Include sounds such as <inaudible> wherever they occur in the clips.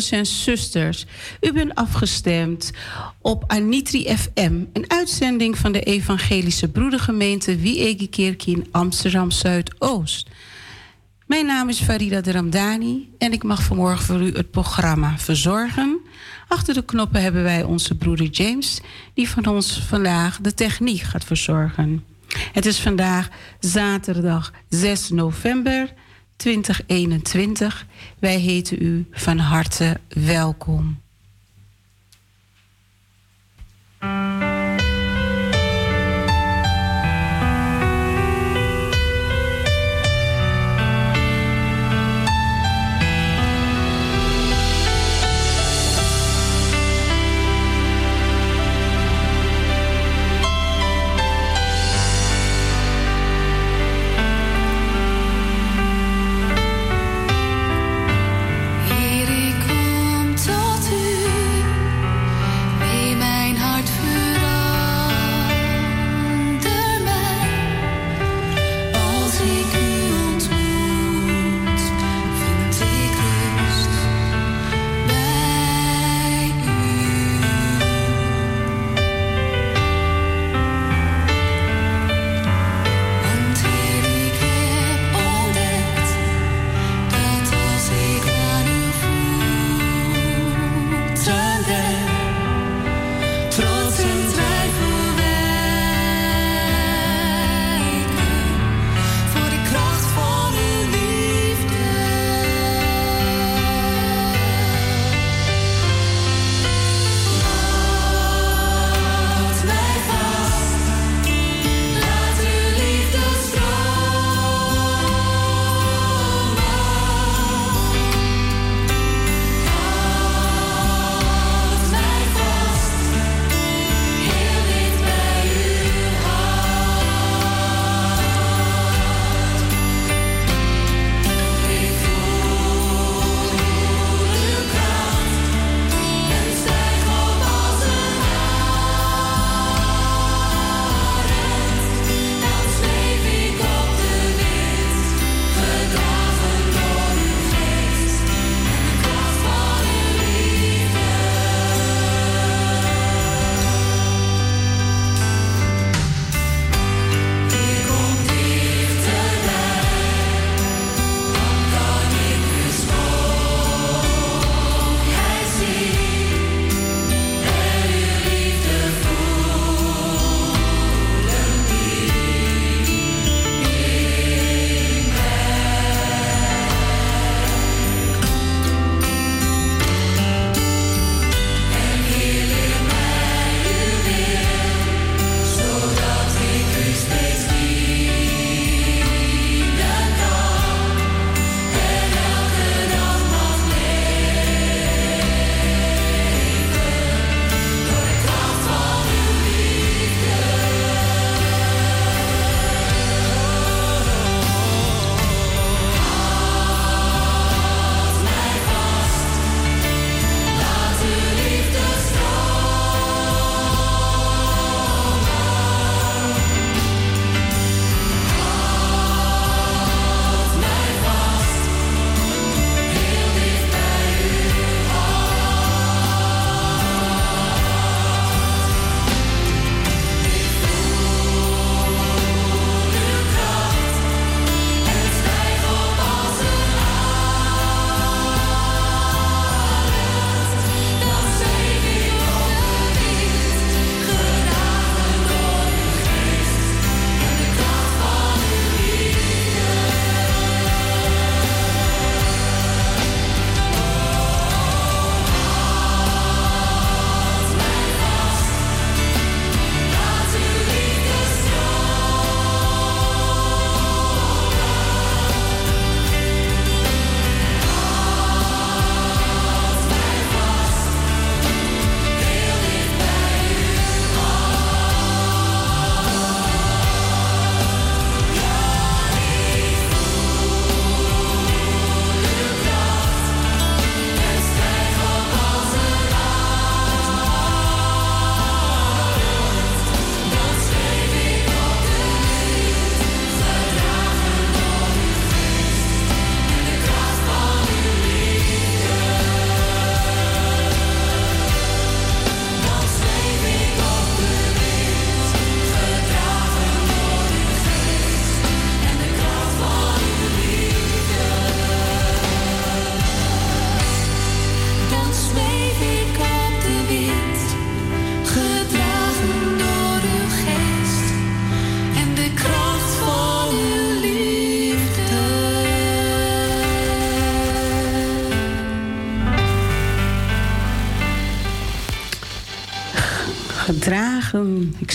Broeders en zusters. U bent afgestemd op Anitri FM, een uitzending van de Evangelische Broedergemeente Wiegekerk in Amsterdam Zuidoost. Mijn naam is Farida de Ramdani en ik mag vanmorgen voor u het programma verzorgen. Achter de knoppen hebben wij onze broeder James, die van ons vandaag de techniek gaat verzorgen. Het is vandaag zaterdag 6 november 2021. Wij heten u van harte welkom.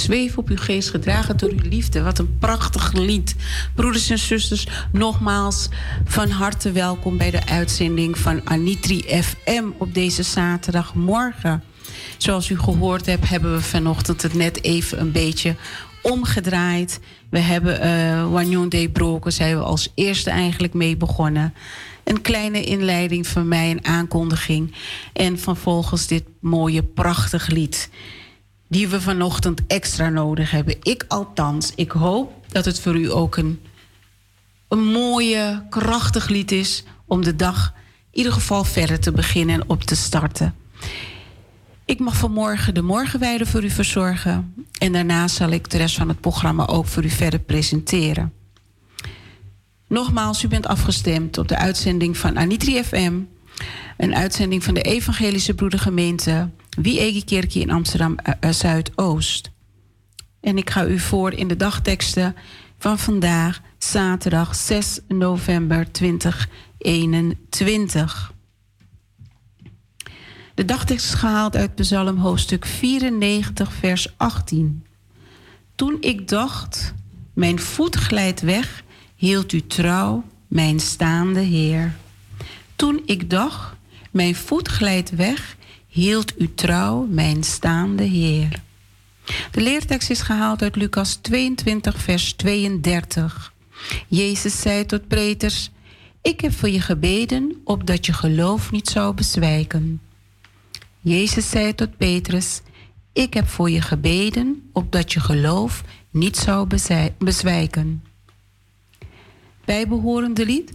Zweef op uw geest, gedragen door uw liefde. Wat een prachtig lied. Broeders en zusters, nogmaals van harte welkom bij de uitzending van Anitri FM op deze zaterdagmorgen. Zoals u gehoord hebt, hebben we vanochtend het net even een beetje omgedraaid. We hebben uh, Wanyon de Broken, zijn we als eerste eigenlijk mee begonnen. Een kleine inleiding van mij, een aankondiging. En vervolgens dit mooie, prachtig lied. Die we vanochtend extra nodig hebben. Ik althans. Ik hoop dat het voor u ook een, een mooie, krachtig lied is. Om de dag in ieder geval verder te beginnen en op te starten. Ik mag vanmorgen de morgenweide voor u verzorgen. En daarna zal ik de rest van het programma ook voor u verder presenteren. Nogmaals, u bent afgestemd op de uitzending van Anitri FM. Een uitzending van de Evangelische Broedergemeente Wie-Egi-Kerkie in Amsterdam uh, Zuidoost. En ik ga u voor in de dagteksten van vandaag, zaterdag 6 november 2021. De dagtekst is gehaald uit Psalm hoofdstuk 94, vers 18. Toen ik dacht, mijn voet glijdt weg hield u trouw, mijn staande Heer. Toen ik dacht, mijn voet glijdt weg, hield u trouw, mijn staande Heer. De leertekst is gehaald uit Lucas 22, vers 32. Jezus zei tot preters: Ik heb voor je gebeden, opdat je geloof niet zou bezwijken. Jezus zei tot Petrus: Ik heb voor je gebeden, opdat je geloof niet zou bezwijken bijbehorende lied.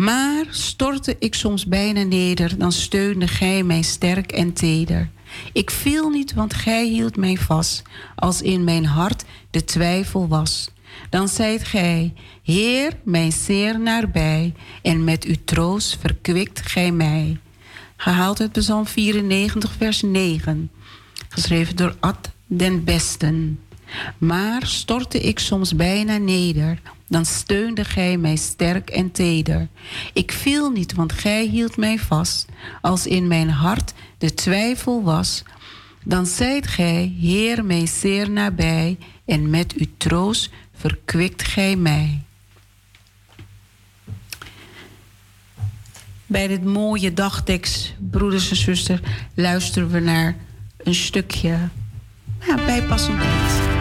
Maar stortte ik soms bijna neder, dan steunde gij mij sterk en teder. Ik viel niet, want gij hield mij vast, als in mijn hart de twijfel was. Dan zijt gij, Heer, mij zeer nabij, en met uw troost verkwikt gij mij. Gehaald uit Psalm 94, vers 9, geschreven door Ad den Besten. Maar stortte ik soms bijna neder, dan steunde gij mij sterk en teder. Ik viel niet, want gij hield mij vast. Als in mijn hart de twijfel was, dan zijt gij, Heer, mij zeer nabij, en met uw troost verkwikt gij mij. Bij dit mooie dagtekst, broeders en zusters, luisteren we naar een stukje ja, bijpassend lied.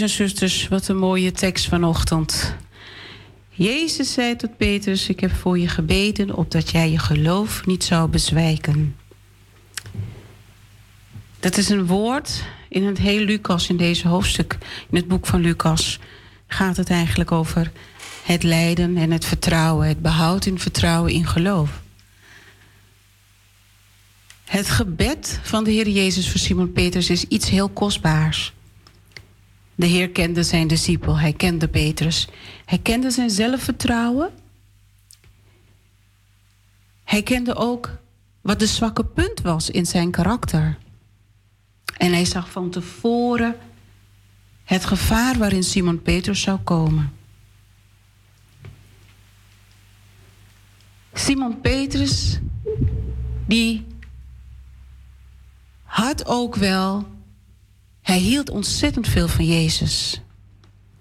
En zusters, wat een mooie tekst vanochtend. Jezus zei tot Petrus: Ik heb voor je gebeden opdat jij je geloof niet zou bezwijken. Dat is een woord in het hele Lucas, in deze hoofdstuk, in het boek van Lucas, gaat het eigenlijk over het lijden en het vertrouwen, het behoud in vertrouwen in geloof. Het gebed van de Heer Jezus voor Simon Petrus is iets heel kostbaars. De Heer kende zijn discipel, hij kende Petrus. Hij kende zijn zelfvertrouwen. Hij kende ook wat de zwakke punt was in zijn karakter. En hij zag van tevoren het gevaar waarin Simon Petrus zou komen. Simon Petrus, die had ook wel hij hield ontzettend veel van Jezus.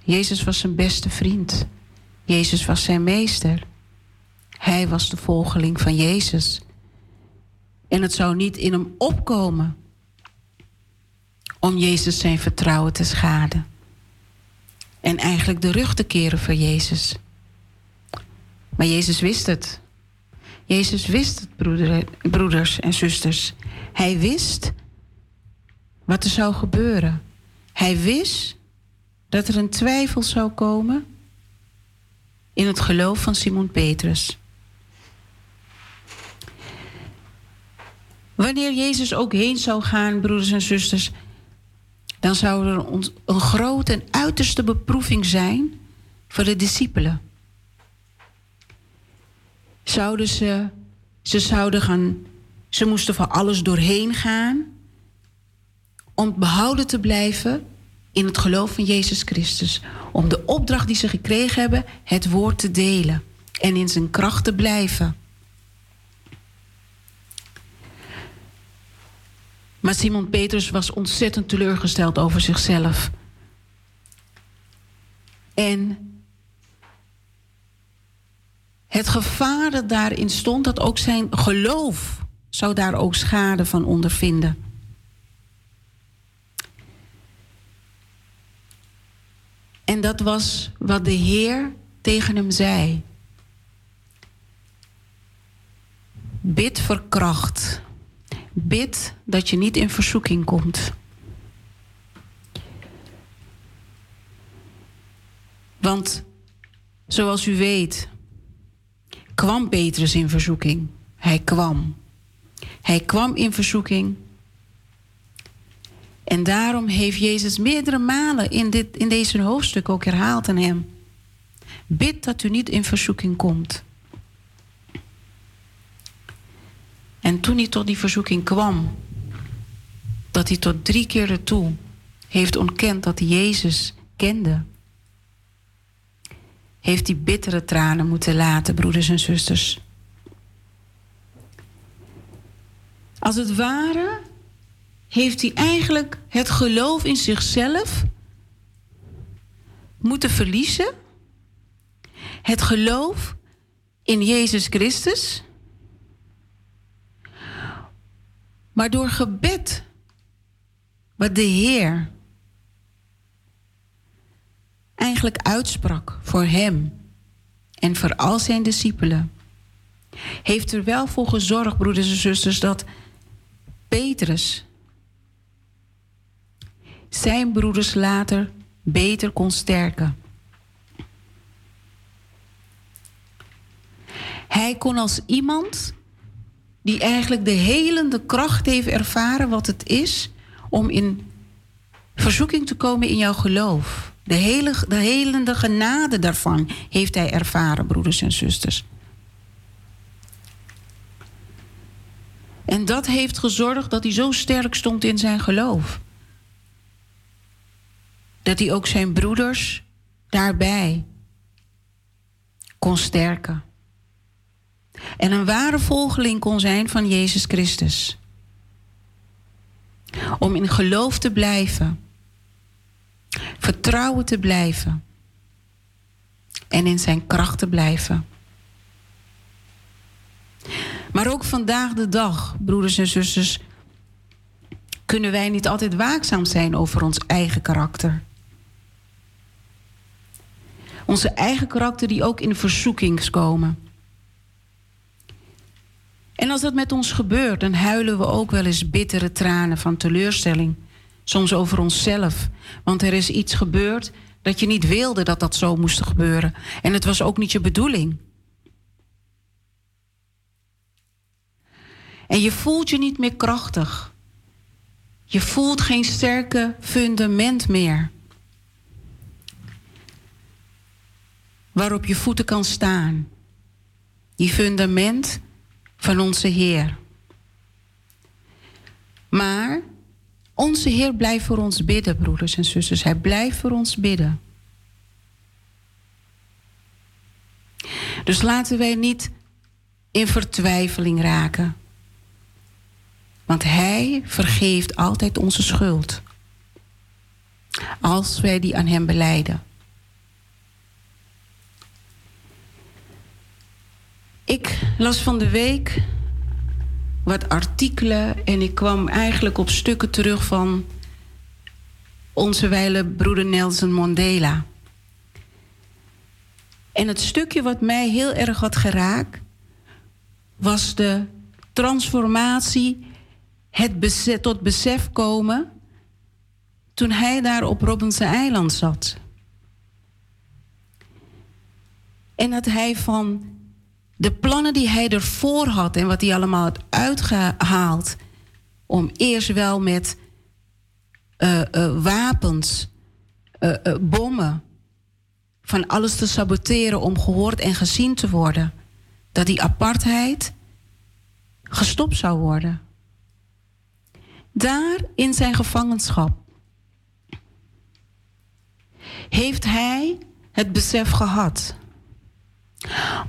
Jezus was zijn beste vriend. Jezus was zijn meester. Hij was de volgeling van Jezus. En het zou niet in hem opkomen om Jezus zijn vertrouwen te schaden. En eigenlijk de rug te keren voor Jezus. Maar Jezus wist het. Jezus wist het, broeders en zusters. Hij wist wat er zou gebeuren. Hij wist dat er een twijfel zou komen in het geloof van Simon Petrus. Wanneer Jezus ook heen zou gaan, broeders en zusters, dan zou er een grote en uiterste beproeving zijn voor de discipelen. Zouden ze, ze zouden gaan, ze moesten van alles doorheen gaan om behouden te blijven in het geloof van Jezus Christus. Om de opdracht die ze gekregen hebben, het woord te delen en in zijn kracht te blijven. Maar Simon Petrus was ontzettend teleurgesteld over zichzelf. En het gevaar dat daarin stond, dat ook zijn geloof zou daar ook schade van ondervinden. En dat was wat de Heer tegen hem zei. Bid voor kracht. Bid dat je niet in verzoeking komt. Want zoals u weet, kwam Petrus in verzoeking. Hij kwam. Hij kwam in verzoeking. En daarom heeft Jezus meerdere malen in, dit, in deze hoofdstuk ook herhaald aan hem. Bid dat u niet in verzoeking komt. En toen hij tot die verzoeking kwam, dat hij tot drie keer toe heeft ontkend dat hij Jezus kende, heeft hij bittere tranen moeten laten, broeders en zusters. Als het ware heeft hij eigenlijk het geloof in zichzelf moeten verliezen. Het geloof in Jezus Christus. Maar door gebed, wat de Heer eigenlijk uitsprak voor hem en voor al zijn discipelen, heeft er wel voor gezorgd, broeders en zusters, dat Petrus zijn broeders later beter kon sterken. Hij kon als iemand die eigenlijk de helende kracht heeft ervaren wat het is om in verzoeking te komen in jouw geloof. De, hele, de helende genade daarvan heeft hij ervaren, broeders en zusters. En dat heeft gezorgd dat hij zo sterk stond in zijn geloof. Dat hij ook zijn broeders daarbij kon sterken en een ware volgeling kon zijn van Jezus Christus. Om in geloof te blijven, vertrouwen te blijven en in zijn kracht te blijven. Maar ook vandaag de dag, broeders en zusters, kunnen wij niet altijd waakzaam zijn over ons eigen karakter. Onze eigen karakter die ook in verzoekings komen. En als dat met ons gebeurt, dan huilen we ook wel eens bittere tranen van teleurstelling. Soms over onszelf. Want er is iets gebeurd dat je niet wilde dat dat zo moest gebeuren. En het was ook niet je bedoeling. En je voelt je niet meer krachtig. Je voelt geen sterke fundament meer. Waarop je voeten kan staan. Die fundament van onze Heer. Maar onze Heer blijft voor ons bidden, broeders en zusters. Hij blijft voor ons bidden. Dus laten wij niet in vertwijfeling raken. Want Hij vergeeft altijd onze schuld. Als wij die aan Hem beleiden. Ik las van de week wat artikelen en ik kwam eigenlijk op stukken terug van onze wijle broeder Nelson Mandela. En het stukje wat mij heel erg had geraakt was de transformatie, het tot besef komen toen hij daar op Robinson Eiland zat. En dat hij van de plannen die hij ervoor had en wat hij allemaal had uitgehaald, om eerst wel met uh, uh, wapens, uh, bommen, van alles te saboteren om gehoord en gezien te worden, dat die apartheid gestopt zou worden. Daar in zijn gevangenschap heeft hij het besef gehad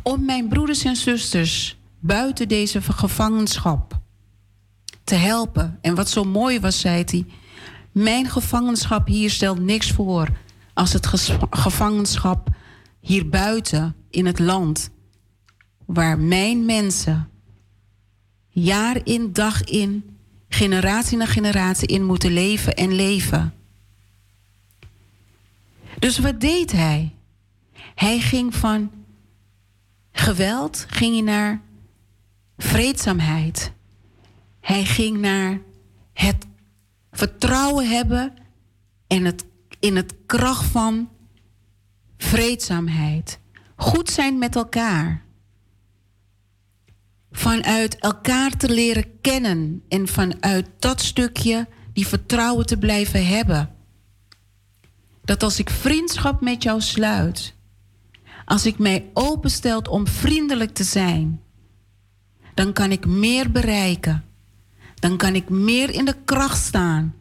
om mijn broeders en zusters buiten deze gevangenschap te helpen. En wat zo mooi was, zei hij, mijn gevangenschap hier stelt niks voor als het gevangenschap hier buiten in het land, waar mijn mensen jaar in dag in, generatie na generatie in moeten leven en leven. Dus wat deed hij? Hij ging van geweld ging hij naar vreedzaamheid. Hij ging naar het vertrouwen hebben en het, in het kracht van vreedzaamheid. Goed zijn met elkaar. Vanuit elkaar te leren kennen en vanuit dat stukje die vertrouwen te blijven hebben. Dat als ik vriendschap met jou sluit, als ik mij openstel om vriendelijk te zijn, dan kan ik meer bereiken. Dan kan ik meer in de kracht staan.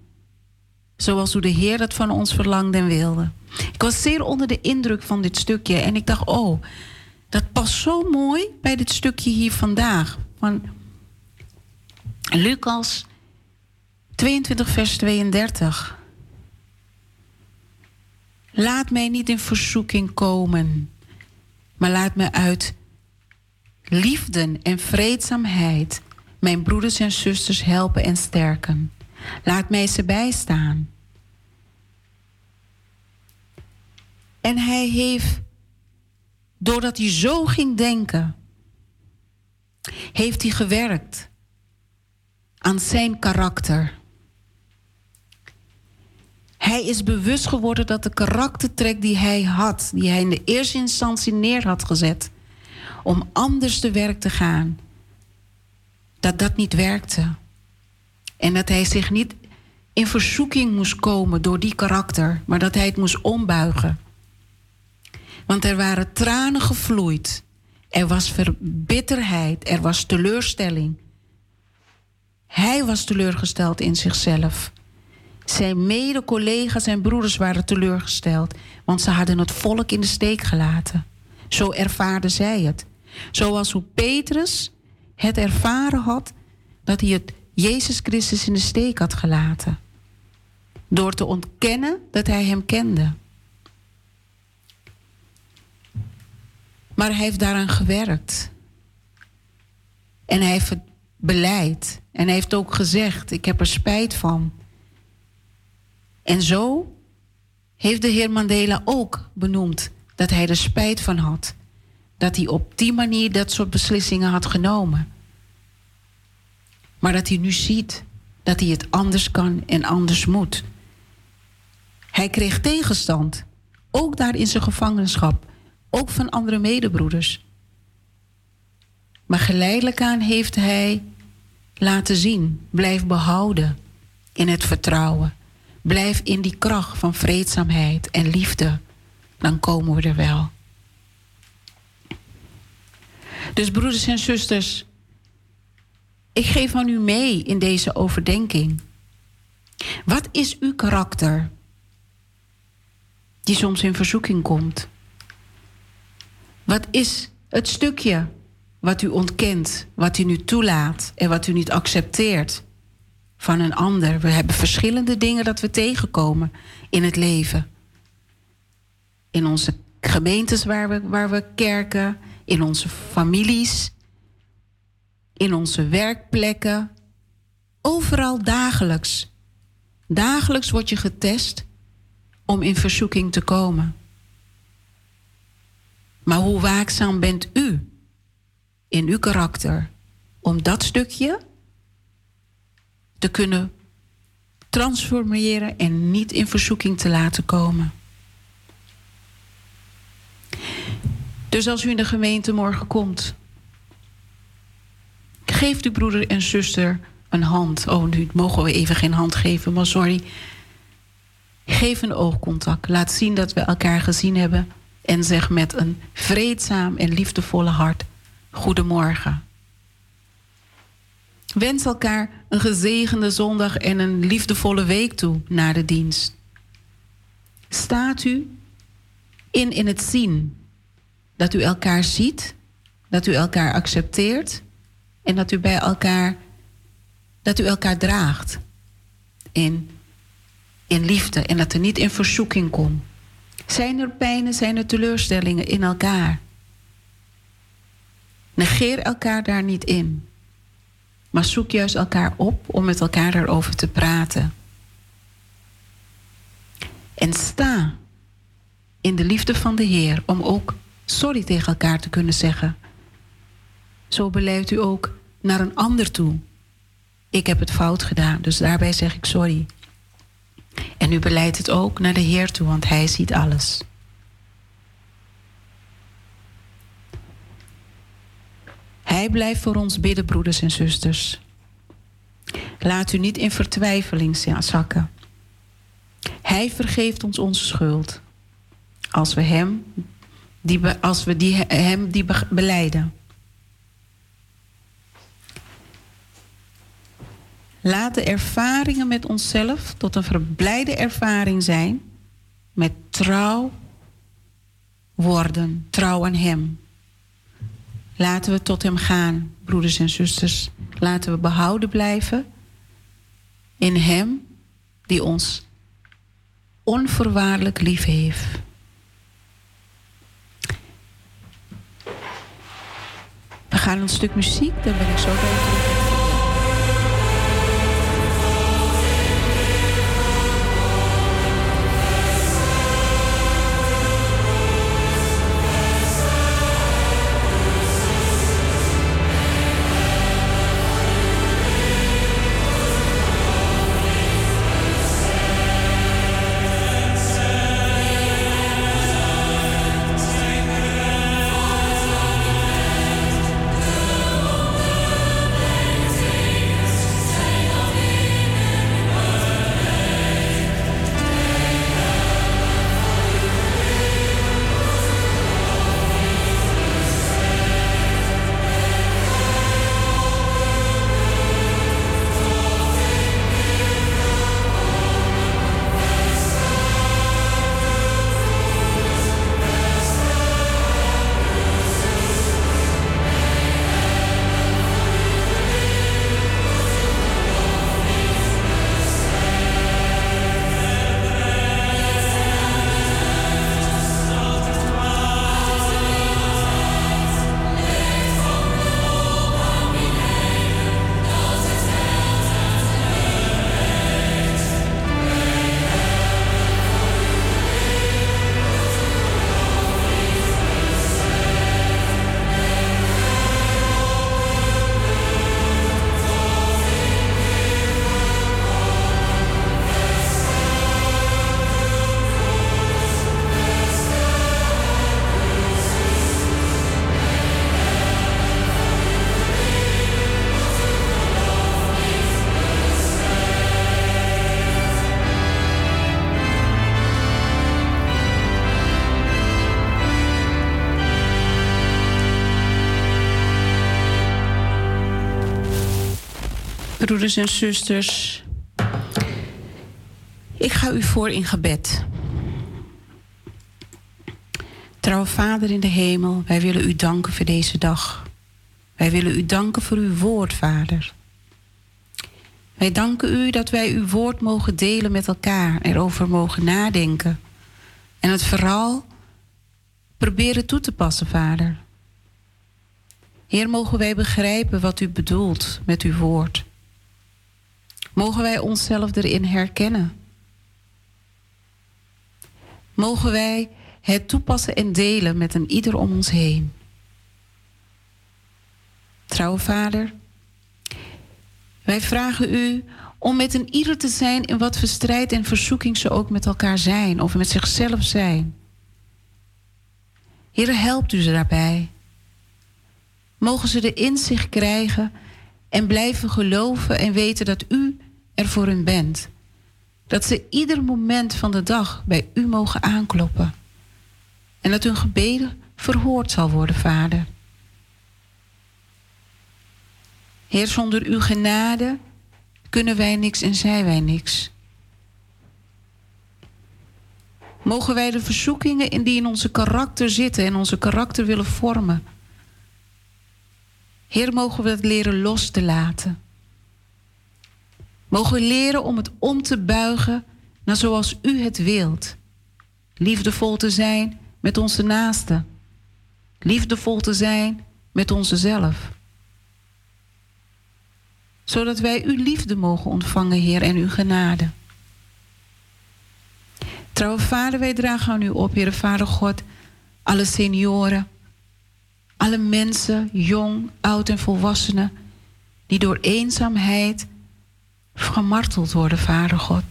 Zoals hoe de Heer dat van ons verlangde en wilde. Ik was zeer onder de indruk van dit stukje en ik dacht, oh, dat past zo mooi bij dit stukje hier vandaag. Van Lucas 22, vers 32. Laat mij niet in verzoeking komen, maar laat me uit liefde en vreedzaamheid mijn broeders en zusters helpen en sterken. Laat mij ze bijstaan. En hij heeft, doordat hij zo ging denken, heeft hij gewerkt aan zijn karakter. Hij is bewust geworden dat de karaktertrek die hij had, die hij in de eerste instantie neer had gezet, om anders te werk te gaan, dat dat niet werkte. En dat hij zich niet in verzoeking moest komen door die karakter, maar dat hij het moest ombuigen. Want er waren tranen gevloeid. Er was verbitterheid, er was teleurstelling. Hij was teleurgesteld in zichzelf. Zijn mede-collega's en broeders waren teleurgesteld, want ze hadden het volk in de steek gelaten. Zo ervaarden zij het. Zoals hoe Petrus het ervaren had dat hij het Jezus Christus in de steek had gelaten. Door te ontkennen dat hij hem kende. Maar hij heeft daaraan gewerkt. En hij heeft het beleid. En hij heeft ook gezegd: Ik heb er spijt van. En zo heeft de heer Mandela ook benoemd dat hij er spijt van had. Dat hij op die manier dat soort beslissingen had genomen. Maar dat hij nu ziet dat hij het anders kan en anders moet. Hij kreeg tegenstand, ook daar in zijn gevangenschap, ook van andere medebroeders. Maar geleidelijk aan heeft hij laten zien, blijf behouden in het vertrouwen. Blijf in die kracht van vreedzaamheid en liefde. Dan komen we er wel. Dus broeders en zusters, ik geef aan u mee in deze overdenking. Wat is uw karakter die soms in verzoeking komt? Wat is het stukje wat u ontkent, wat u nu toelaat en wat u niet accepteert? Van een ander. We hebben verschillende dingen dat we tegenkomen in het leven. In onze gemeentes waar we, waar we kerken, in onze families, in onze werkplekken, overal dagelijks. Dagelijks word je getest om in verzoeking te komen. Maar hoe waakzaam bent u in uw karakter om dat stukje te kunnen transformeren en niet in verzoeking te laten komen? Dus als u in de gemeente morgen komt, geef uw broeder en zuster een hand. Oh, nu mogen we even geen hand geven, maar sorry. Geef een oogcontact. Laat zien dat we elkaar gezien hebben. En zeg met een vreedzaam en liefdevolle hart: Goedemorgen. Wens elkaar een gezegende zondag en een liefdevolle week toe na de dienst. Staat u in in het zien dat u elkaar ziet, dat u elkaar accepteert en dat u bij elkaar, dat u elkaar draagt in, in liefde en dat er niet in verzoeking komt. Zijn er pijnen, zijn er teleurstellingen in elkaar? Negeer elkaar daar niet in. Maar zoek juist elkaar op om met elkaar daarover te praten. En sta in de liefde van de Heer om ook sorry tegen elkaar te kunnen zeggen. Zo beleidt u ook naar een ander toe. Ik heb het fout gedaan, dus daarbij zeg ik sorry. En u beleidt het ook naar de Heer toe, want Hij ziet alles. Hij blijft voor ons bidden, broeders en zusters. Laat u niet in vertwijfeling zakken. Hij vergeeft ons onze schuld. Als we Hem die, als we die, hem die beleiden. Laat de ervaringen met onszelf tot een verblijde ervaring zijn met trouw worden, trouw aan Hem. Laten we tot Hem gaan, broeders en zusters. Laten we behouden blijven in Hem die ons onvoorwaardelijk lief heeft. We gaan een stuk muziek, daar ben ik zo bij broeders en zusters. Ik ga u voor in gebed. Trouw Vader in de hemel, wij willen u danken voor deze dag. Wij willen u danken voor uw woord, Vader. Wij danken u dat wij uw woord mogen delen met elkaar, erover mogen nadenken. En het vooral proberen toe te passen, Vader. Heer, mogen wij begrijpen wat u bedoelt met uw woord. Mogen wij onszelf erin herkennen. Mogen wij het toepassen en delen met een ieder om ons heen. Trouwe Vader, wij vragen u om met een ieder te zijn in wat voor strijd en verzoeking ze ook met elkaar zijn of met zichzelf zijn. Heer, helpt u ze daarbij. Mogen ze de inzicht krijgen en blijven geloven en weten dat u er voor hun bent. Dat ze ieder moment van de dag bij u mogen aankloppen. En dat hun gebeden verhoord zal worden, Vader. Heer, zonder uw genade kunnen wij niks en zijn wij niks. Mogen wij de verzoekingen in die in onze karakter zitten en onze karakter willen vormen. Heer, mogen we het leren los te laten. Mogen leren om het om te buigen naar zoals u het wilt. Liefdevol te zijn met onze naasten. Liefdevol te zijn met onszelf. Zodat wij uw liefde mogen ontvangen, Heer, en uw genade. Trouwe Vader, wij dragen aan u op, Heer Vader God, alle senioren, alle mensen, jong, oud en volwassenen, die door eenzaamheid gemarteld worden, Vader God.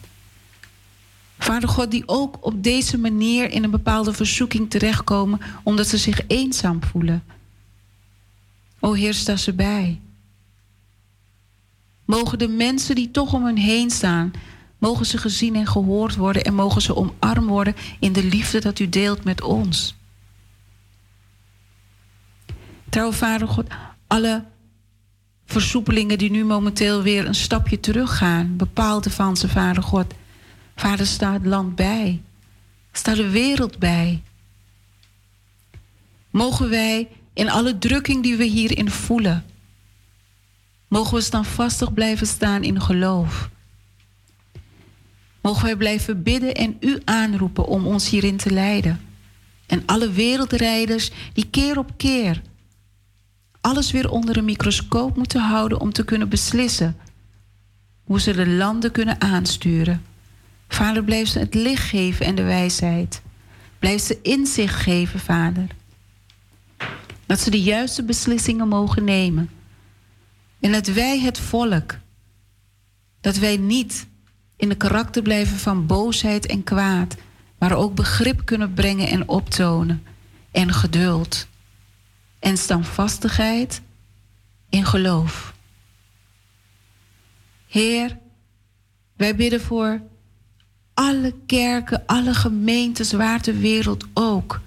Vader God, die ook op deze manier in een bepaalde verzoeking terechtkomen omdat ze zich eenzaam voelen. O Heer, sta ze bij. Mogen de mensen die toch om hen heen staan, mogen ze gezien en gehoord worden en mogen ze omarmd worden in de liefde dat u deelt met ons. Trouw Vader God, alle versoepelingen die nu momenteel weer een stapje teruggaan, bepaalde van ze, Vader God. Vader, staat het land bij. Staat de wereld bij. Mogen wij in alle drukking die we hierin voelen, mogen we standvastig blijven staan in geloof. Mogen wij blijven bidden en u aanroepen om ons hierin te leiden. En alle wereldrijders die keer op keer alles weer onder een microscoop moeten houden om te kunnen beslissen hoe ze de landen kunnen aansturen. Vader, blijf ze het licht geven en de wijsheid. Blijf ze inzicht geven, Vader. Dat ze de juiste beslissingen mogen nemen. En dat wij het volk, dat wij niet in de karakter blijven van boosheid en kwaad, maar ook begrip kunnen brengen en optonen en geduld en standvastigheid in geloof. Heer, wij bidden voor alle kerken, alle gemeentes waar de wereld ook.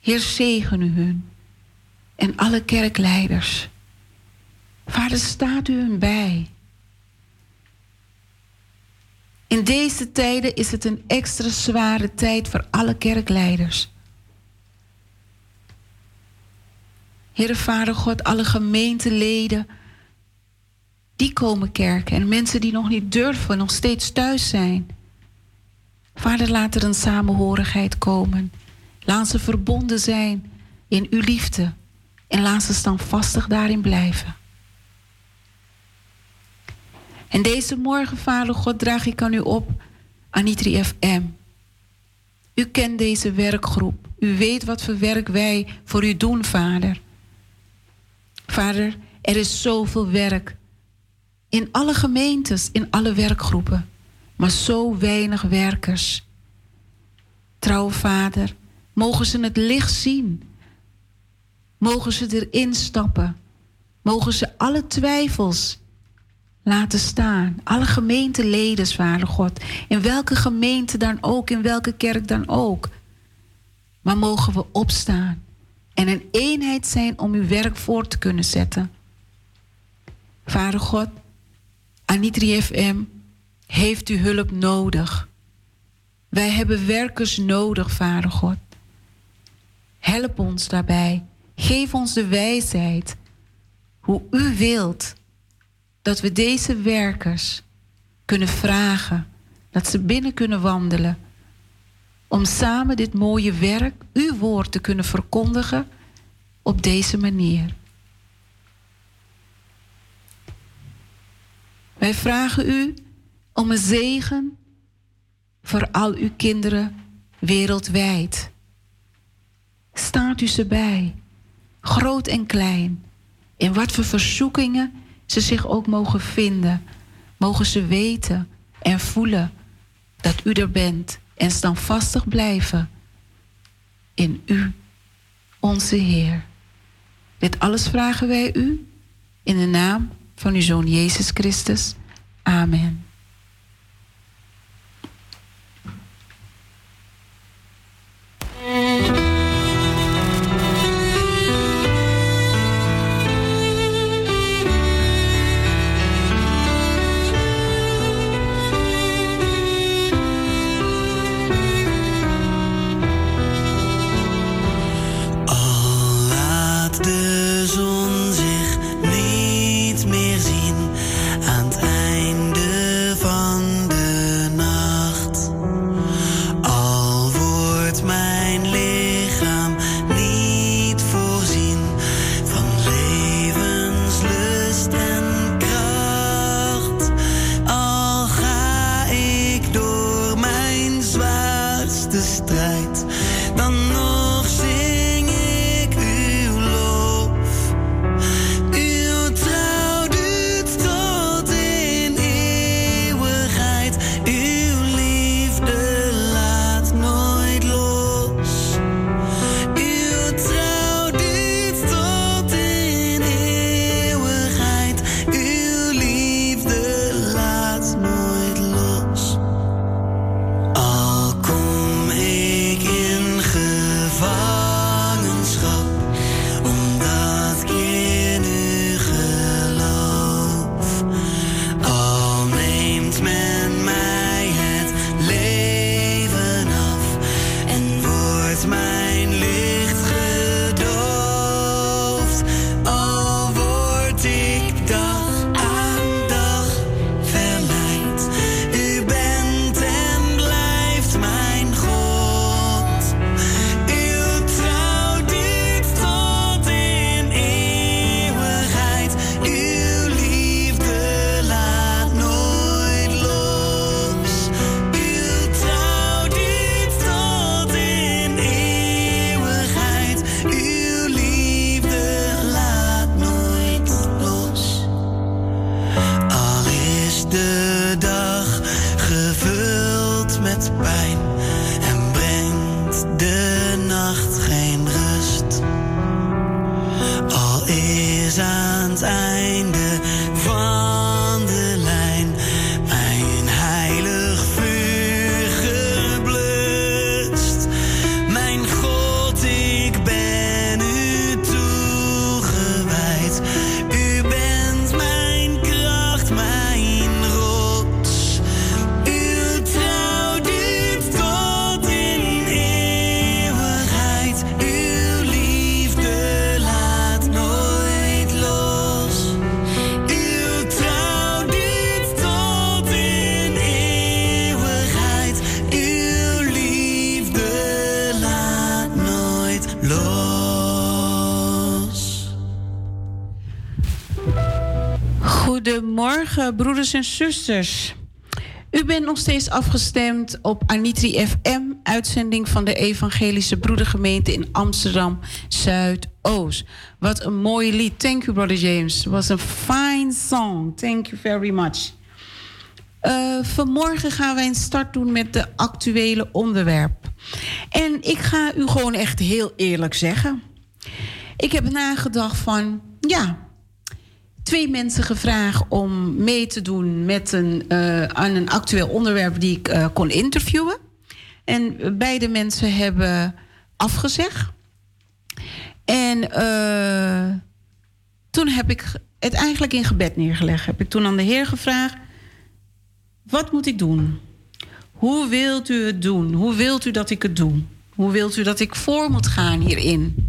Heer, zegen u hun en alle kerkleiders. Vader, staat u hun bij. In deze tijden is het een extra zware tijd voor alle kerkleiders. Heere Vader God, alle gemeenteleden, die komen kerken. En mensen die nog niet durven, nog steeds thuis zijn. Vader, laat er een samenhorigheid komen. Laat ze verbonden zijn in uw liefde. En laat ze standvastig daarin blijven. En deze morgen, Vader God, draag ik aan u op, Anitri FM. U kent deze werkgroep. U weet wat voor werk wij voor u doen, Vader. Vader, er is zoveel werk in alle gemeentes, in alle werkgroepen, maar zo weinig werkers. Trouwe Vader, mogen ze het licht zien. Mogen ze erin stappen. Mogen ze alle twijfels laten staan. Alle gemeenteleden, Vader God. In welke gemeente dan ook, in welke kerk dan ook. Maar mogen we opstaan en een eenheid zijn om uw werk voor te kunnen zetten. Vader God, Anitri FM heeft uw hulp nodig. Wij hebben werkers nodig, Vader God. Help ons daarbij. Geef ons de wijsheid hoe u wilt dat we deze werkers kunnen vragen, dat ze binnen kunnen wandelen om samen dit mooie werk, uw woord, te kunnen verkondigen op deze manier. Wij vragen u om een zegen voor al uw kinderen wereldwijd. Staat u ze bij, groot en klein, in wat voor verzoekingen ze zich ook mogen vinden, mogen ze weten en voelen dat u er bent en standvastig blijven in u, onze Heer. Dit alles vragen wij u in de naam van uw Zoon Jezus Christus. Amen. En zusters. U bent nog steeds afgestemd op Anitri FM, uitzending van de Evangelische Broedergemeente in Amsterdam Zuidoost. Wat een mooi lied. Thank you, Brother James. was een fine song. Thank you very much. Uh, vanmorgen gaan wij een start doen met de actuele onderwerp. En ik ga u gewoon echt heel eerlijk zeggen. Ik heb nagedacht van, ja, twee mensen gevraagd om mee te doen met een, uh, aan een actueel onderwerp die ik uh, kon interviewen. En beide mensen hebben afgezegd. En uh, toen heb ik het eigenlijk in gebed neergelegd. Heb ik toen aan de Heer gevraagd: wat moet ik doen? Hoe wilt u het doen? Hoe wilt u dat ik het doe? Hoe wilt u dat ik voor moet gaan hierin?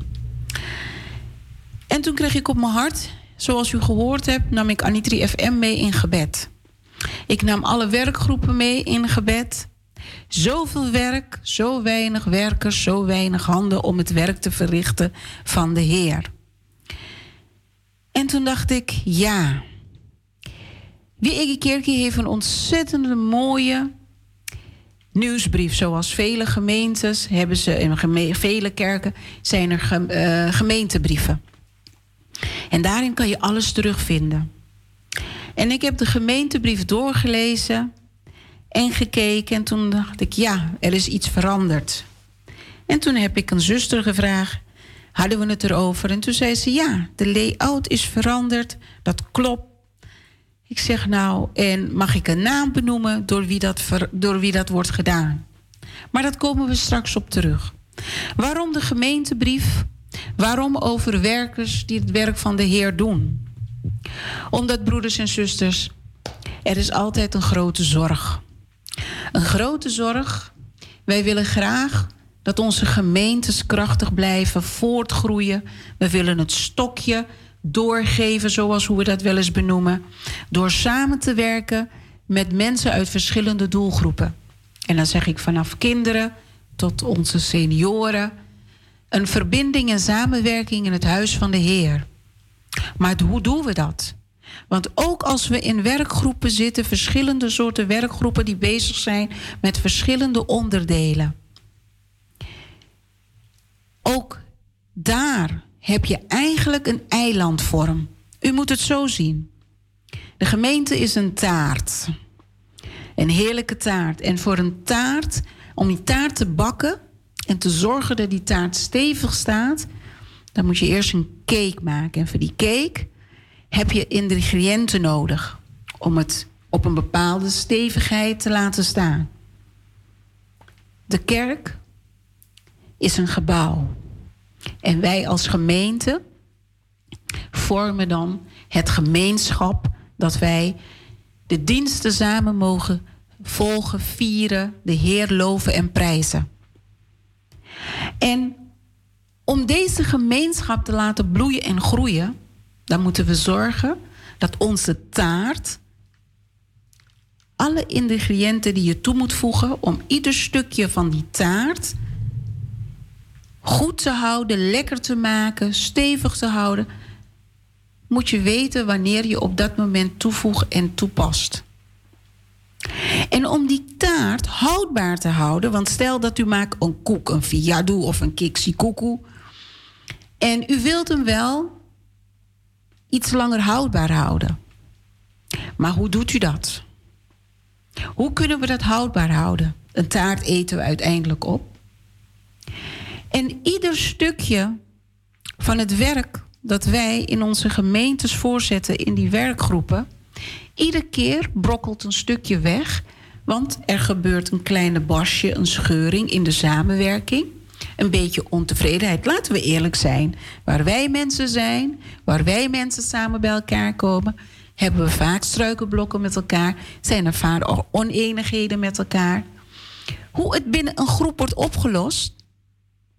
En toen kreeg ik op mijn hart: Zoals u gehoord hebt, nam ik Anitri FM mee in gebed. Ik nam alle werkgroepen mee in gebed. Zoveel werk, zo weinig werkers, zo weinig handen om het werk te verrichten van de Heer. En toen dacht ik, ja. Wie Kerkie heeft een ontzettende mooie nieuwsbrief. Zoals vele gemeentes hebben ze, in vele kerken zijn er uh, gemeentebrieven. En daarin kan je alles terugvinden. En ik heb de gemeentebrief doorgelezen en gekeken. En toen dacht ik, ja, er is iets veranderd. En toen heb ik een zuster gevraagd, hadden we het erover. En toen zei ze, ja, de layout is veranderd. Dat klopt. Ik zeg nou, en mag ik een naam benoemen door wie dat, door wie dat wordt gedaan? Maar dat komen we straks op terug. Waarom de gemeentebrief? Waarom over werkers die het werk van de Heer doen? Omdat, broeders en zusters, er is altijd een grote zorg. Een grote zorg. Wij willen graag dat onze gemeentes krachtig blijven, voortgroeien. We willen het stokje doorgeven, zoals hoe we dat wel eens benoemen. Door samen te werken met mensen uit verschillende doelgroepen. En dan zeg ik vanaf kinderen tot onze senioren. Een verbinding en samenwerking in het huis van de Heer. Maar hoe doen we dat? Want ook als we in werkgroepen zitten, verschillende soorten werkgroepen die bezig zijn met verschillende onderdelen. Ook daar heb je eigenlijk een eilandvorm. U moet het zo zien. De gemeente is een taart. Een heerlijke taart. En voor een taart, om die taart te bakken en te zorgen dat die taart stevig staat, dan moet je eerst een cake maken. En voor die cake heb je ingrediënten nodig om het op een bepaalde stevigheid te laten staan. De kerk is een gebouw. En wij als gemeente vormen dan het gemeenschap dat wij de diensten samen mogen volgen, vieren, de Heer loven en prijzen. En om deze gemeenschap te laten bloeien en groeien, dan moeten we zorgen dat onze taart alle ingrediënten die je toe moet voegen om ieder stukje van die taart goed te houden, lekker te maken, stevig te houden, moet je weten wanneer je op dat moment toevoegt en toepast. En om die taart houdbaar te houden, want stel dat u maakt een koek, een fiadu of een kiksikoekoe, en u wilt hem wel iets langer houdbaar houden. Maar hoe doet u dat? Hoe kunnen we dat houdbaar houden? Een taart eten we uiteindelijk op. En ieder stukje van het werk dat wij in onze gemeentes voorzetten in die werkgroepen, iedere keer brokkelt een stukje weg, want er gebeurt een kleine basje, een scheuring in de samenwerking. Een beetje ontevredenheid. Laten we eerlijk zijn. Waar wij mensen zijn, waar wij mensen samen bij elkaar komen, hebben we vaak struikelblokken met elkaar, zijn er vaak oneenigheden met elkaar. Hoe het binnen een groep wordt opgelost,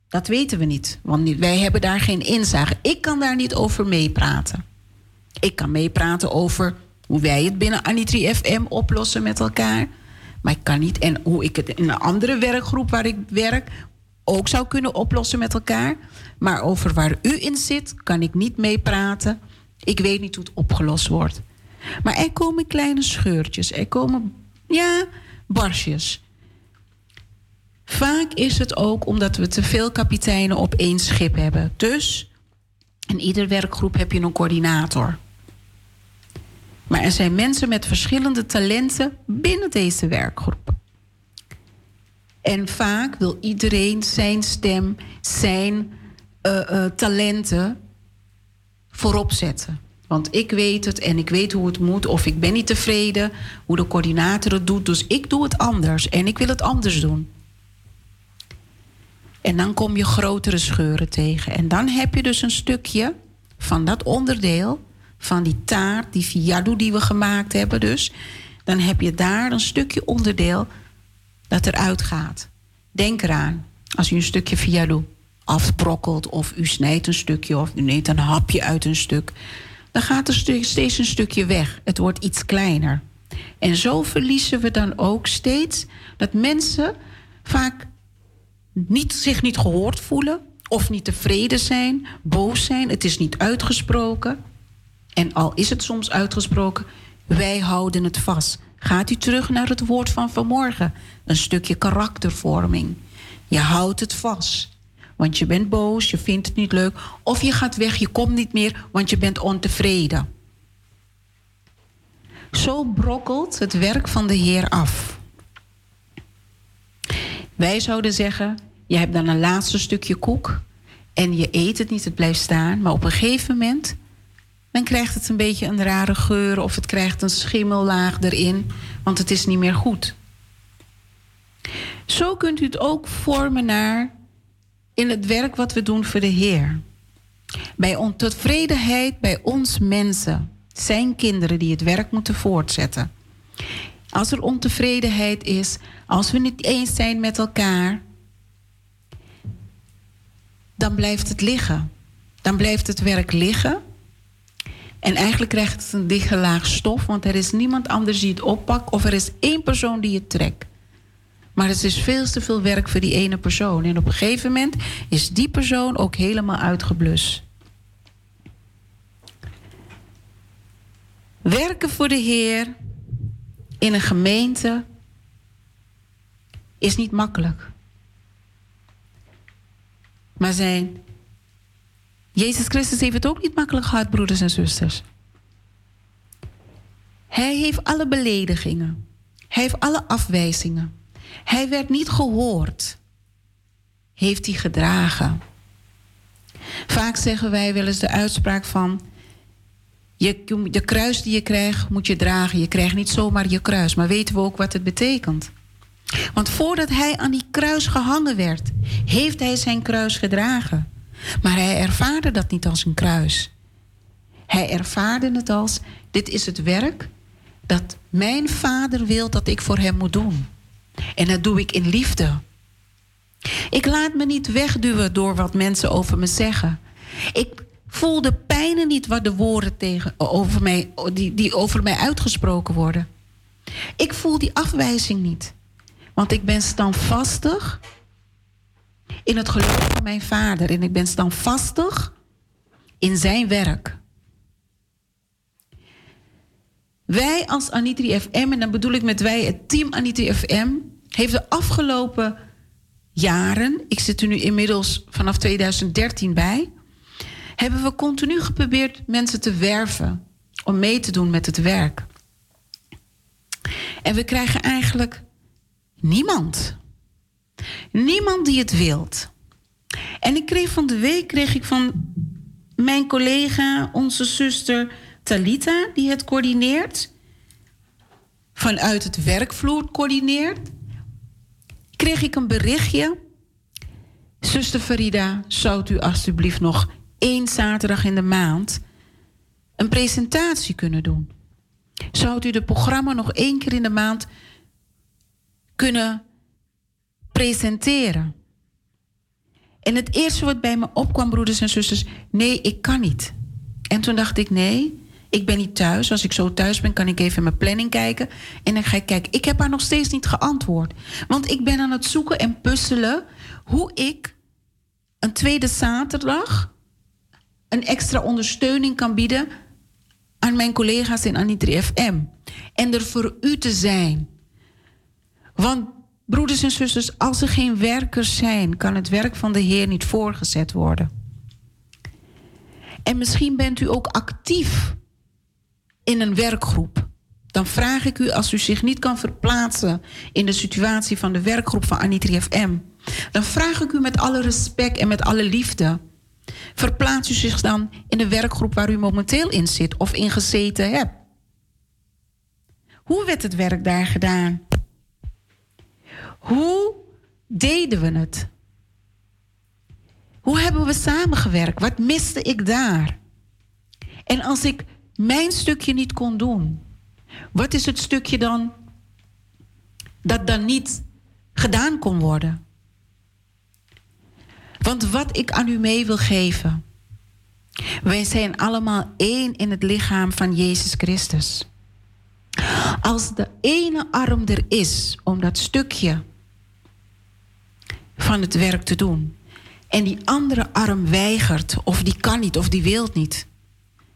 dat weten we niet, want wij hebben daar geen inzage. Ik kan daar niet over meepraten. Ik kan meepraten over hoe wij het binnen Anitri FM oplossen met elkaar. Maar ik kan niet, en hoe ik het in een andere werkgroep waar ik werk ook zou kunnen oplossen met elkaar. Maar over waar u in zit, kan ik niet meepraten. Ik weet niet hoe het opgelost wordt. Maar er komen kleine scheurtjes, er komen, ja, barsjes. Vaak is het ook omdat we te veel kapiteinen op één schip hebben. Dus in ieder werkgroep heb je een coördinator. Maar er zijn mensen met verschillende talenten binnen deze werkgroep. En vaak wil iedereen zijn stem, zijn uh, uh, talenten voorop zetten. Want ik weet het en ik weet hoe het moet. Of ik ben niet tevreden hoe de coördinator het doet. Dus ik doe het anders en ik wil het anders doen. En dan kom je grotere scheuren tegen. En dan heb je dus een stukje van dat onderdeel, van die taart, die fiadu die we gemaakt hebben dus. Dan heb je daar een stukje onderdeel dat eruit gaat. Denk eraan, als u een stukje fiadu afbrokkelt of u snijdt een stukje of u neemt een hapje uit een stuk, dan gaat er steeds een stukje weg. Het wordt iets kleiner. En zo verliezen we dan ook steeds dat mensen vaak niet, zich niet gehoord voelen of niet tevreden zijn, boos zijn, het is niet uitgesproken. En al is het soms uitgesproken, wij houden het vast. Gaat u terug naar het woord van vanmorgen. Een stukje karaktervorming. Je houdt het vast. Want je bent boos, je vindt het niet leuk. Of je gaat weg, je komt niet meer, want je bent ontevreden. Zo brokkelt het werk van de Heer af. Wij zouden zeggen, je hebt dan een laatste stukje koek en je eet het niet, het blijft staan. Maar op een gegeven moment, dan krijgt het een beetje een rare geur of het krijgt een schimmellaag erin, want het is niet meer goed. Zo kunt u het ook vormen naar in het werk wat we doen voor de Heer. Bij ontevredenheid bij ons mensen, zijn kinderen die het werk moeten voortzetten. Als er ontevredenheid is, als we niet eens zijn met elkaar, dan blijft het liggen. Dan blijft het werk liggen. En eigenlijk krijgt het een dichte laag stof, want er is niemand anders die het oppakt of er is één persoon die het trekt. Maar het is veel te veel werk voor die ene persoon. En op een gegeven moment is die persoon ook helemaal uitgeblust. Werken voor de Heer in een gemeente is niet makkelijk. Maar zijn. Jezus Christus heeft het ook niet makkelijk gehad, broeders en zusters. Hij heeft alle beledigingen. Hij heeft alle afwijzingen. Hij werd niet gehoord. Heeft hij gedragen. Vaak zeggen wij wel eens de uitspraak van... Je, de kruis die je krijgt, moet je dragen. Je krijgt niet zomaar je kruis. Maar weten we ook wat het betekent? Want voordat hij aan die kruis gehangen werd, heeft hij zijn kruis gedragen. Maar hij ervaarde dat niet als een kruis. Hij ervaarde het als: dit is het werk dat mijn vader wil dat ik voor hem moet doen. En dat doe ik in liefde. Ik laat me niet wegduwen door wat mensen over me zeggen. Ik voel de pijnen niet wat de woorden tegen, over mij, die, die over mij uitgesproken worden. Ik voel die afwijzing niet. Want ik ben standvastig in het geloof van mijn vader. En ik ben standvastig in zijn werk. Wij als Anitri FM, en dan bedoel ik met wij het team Anitri FM, heeft de afgelopen jaren, ik zit er nu inmiddels vanaf 2013 bij, hebben we continu geprobeerd mensen te werven om mee te doen met het werk. En we krijgen eigenlijk niemand. Niemand die het wilt. En ik kreeg van de week kreeg ik van mijn collega, onze zuster Talita, die het coördineert, vanuit het werkvloer coördineert, kreeg ik een berichtje. Zuster Farida, zou u alstublieft nog één zaterdag in de maand een presentatie kunnen doen? Zou u de programma nog één keer in de maand kunnen presenteren? En het eerste wat bij me opkwam, broeders en zusters, nee, ik kan niet. En toen dacht ik, nee, ik ben niet thuis. Als ik zo thuis ben, kan ik even in mijn planning kijken. En dan ga ik kijken. Ik heb haar nog steeds niet geantwoord. Want ik ben aan het zoeken en puzzelen hoe ik een tweede zaterdag een extra ondersteuning kan bieden aan mijn collega's in Anitri FM. En er voor u te zijn. Want broeders en zusters, als er geen werkers zijn, kan het werk van de Heer niet voorgezet worden. En misschien bent u ook actief in een werkgroep. Dan vraag ik u, als u zich niet kan verplaatsen in de situatie van de werkgroep van Anitri FM, dan vraag ik u met alle respect en met alle liefde Verplaats u zich dan in de werkgroep waar u momenteel in zit of in gezeten hebt. Hoe werd het werk daar gedaan? Hoe deden we het? Hoe hebben we samengewerkt? Wat miste ik daar? En als ik mijn stukje niet kon doen, wat is het stukje dan dat dan niet gedaan kon worden? Want wat ik aan u mee wil geven. Wij zijn allemaal één in het lichaam van Jezus Christus. Als de ene arm er is om dat stukje van het werk te doen. En die andere arm weigert, of die kan niet, of die wil niet.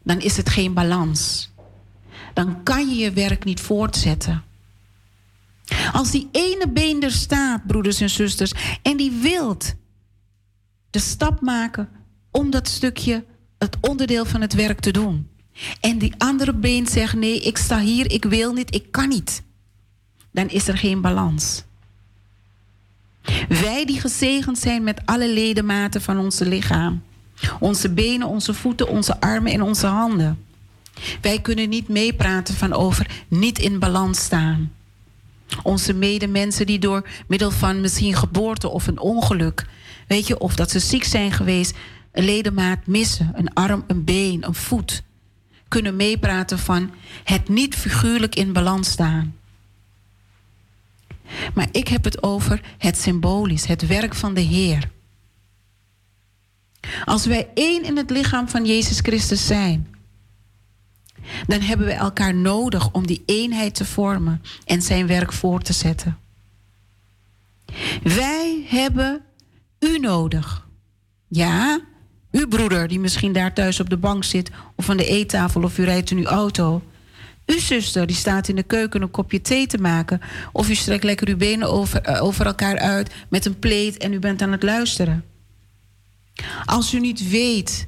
dan is het geen balans. Dan kan je je werk niet voortzetten. Als die ene been er staat, broeders en zusters, en die wilt de stap maken om dat stukje, het onderdeel van het werk te doen. En die andere been zegt: nee, ik sta hier, ik wil niet, ik kan niet. Dan is er geen balans. Wij die gezegend zijn met alle ledematen van onze lichaam. Onze benen, onze voeten, onze armen en onze handen. Wij kunnen niet meepraten van over niet in balans staan. Onze medemensen die door middel van misschien geboorte of een ongeluk, weet je, of dat ze ziek zijn geweest, een ledemaat missen, een arm, een been, een voet, kunnen meepraten van het niet figuurlijk in balans staan. Maar ik heb het over het symbolisch, het werk van de Heer. Als wij één in het lichaam van Jezus Christus zijn, dan hebben we elkaar nodig om die eenheid te vormen en zijn werk voor te zetten. Wij hebben u nodig. Ja, uw broeder die misschien daar thuis op de bank zit of aan de eettafel of u rijdt in uw auto. Uw zuster die staat in de keuken een kopje thee te maken. Of u strekt lekker uw benen over, eh, over elkaar uit met een pleet en u bent aan het luisteren. Als u niet weet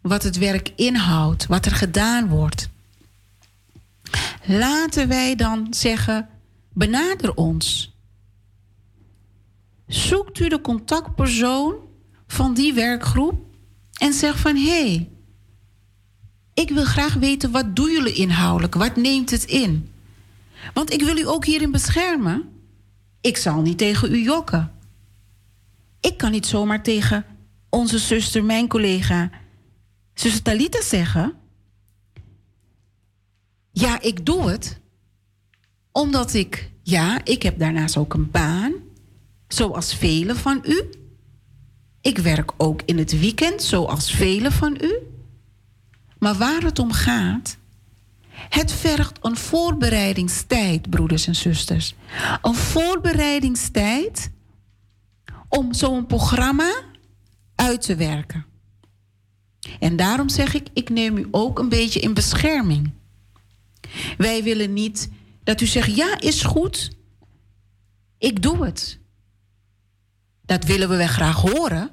wat het werk inhoudt, wat er gedaan wordt, laten wij dan zeggen: benader ons. Zoekt u de contactpersoon van die werkgroep en zeg van hé, hey, ik wil graag weten wat doen jullie inhoudelijk, wat neemt het in? Want ik wil u ook hierin beschermen. Ik zal niet tegen u jokken. Ik kan niet zomaar tegen onze zuster, mijn collega, zuster Talita zeggen: Ja, ik doe het. Omdat ik, ja, ik heb daarnaast ook een baan, zoals velen van u. Ik werk ook in het weekend, zoals velen van u. Maar waar het om gaat, het vergt een voorbereidingstijd, broeders en zusters. Een voorbereidingstijd om zo'n programma uit te werken. En daarom zeg ik, ik neem u ook een beetje in bescherming. Wij willen niet dat u zegt, ja, is goed. Ik doe het. Dat willen we wel graag horen.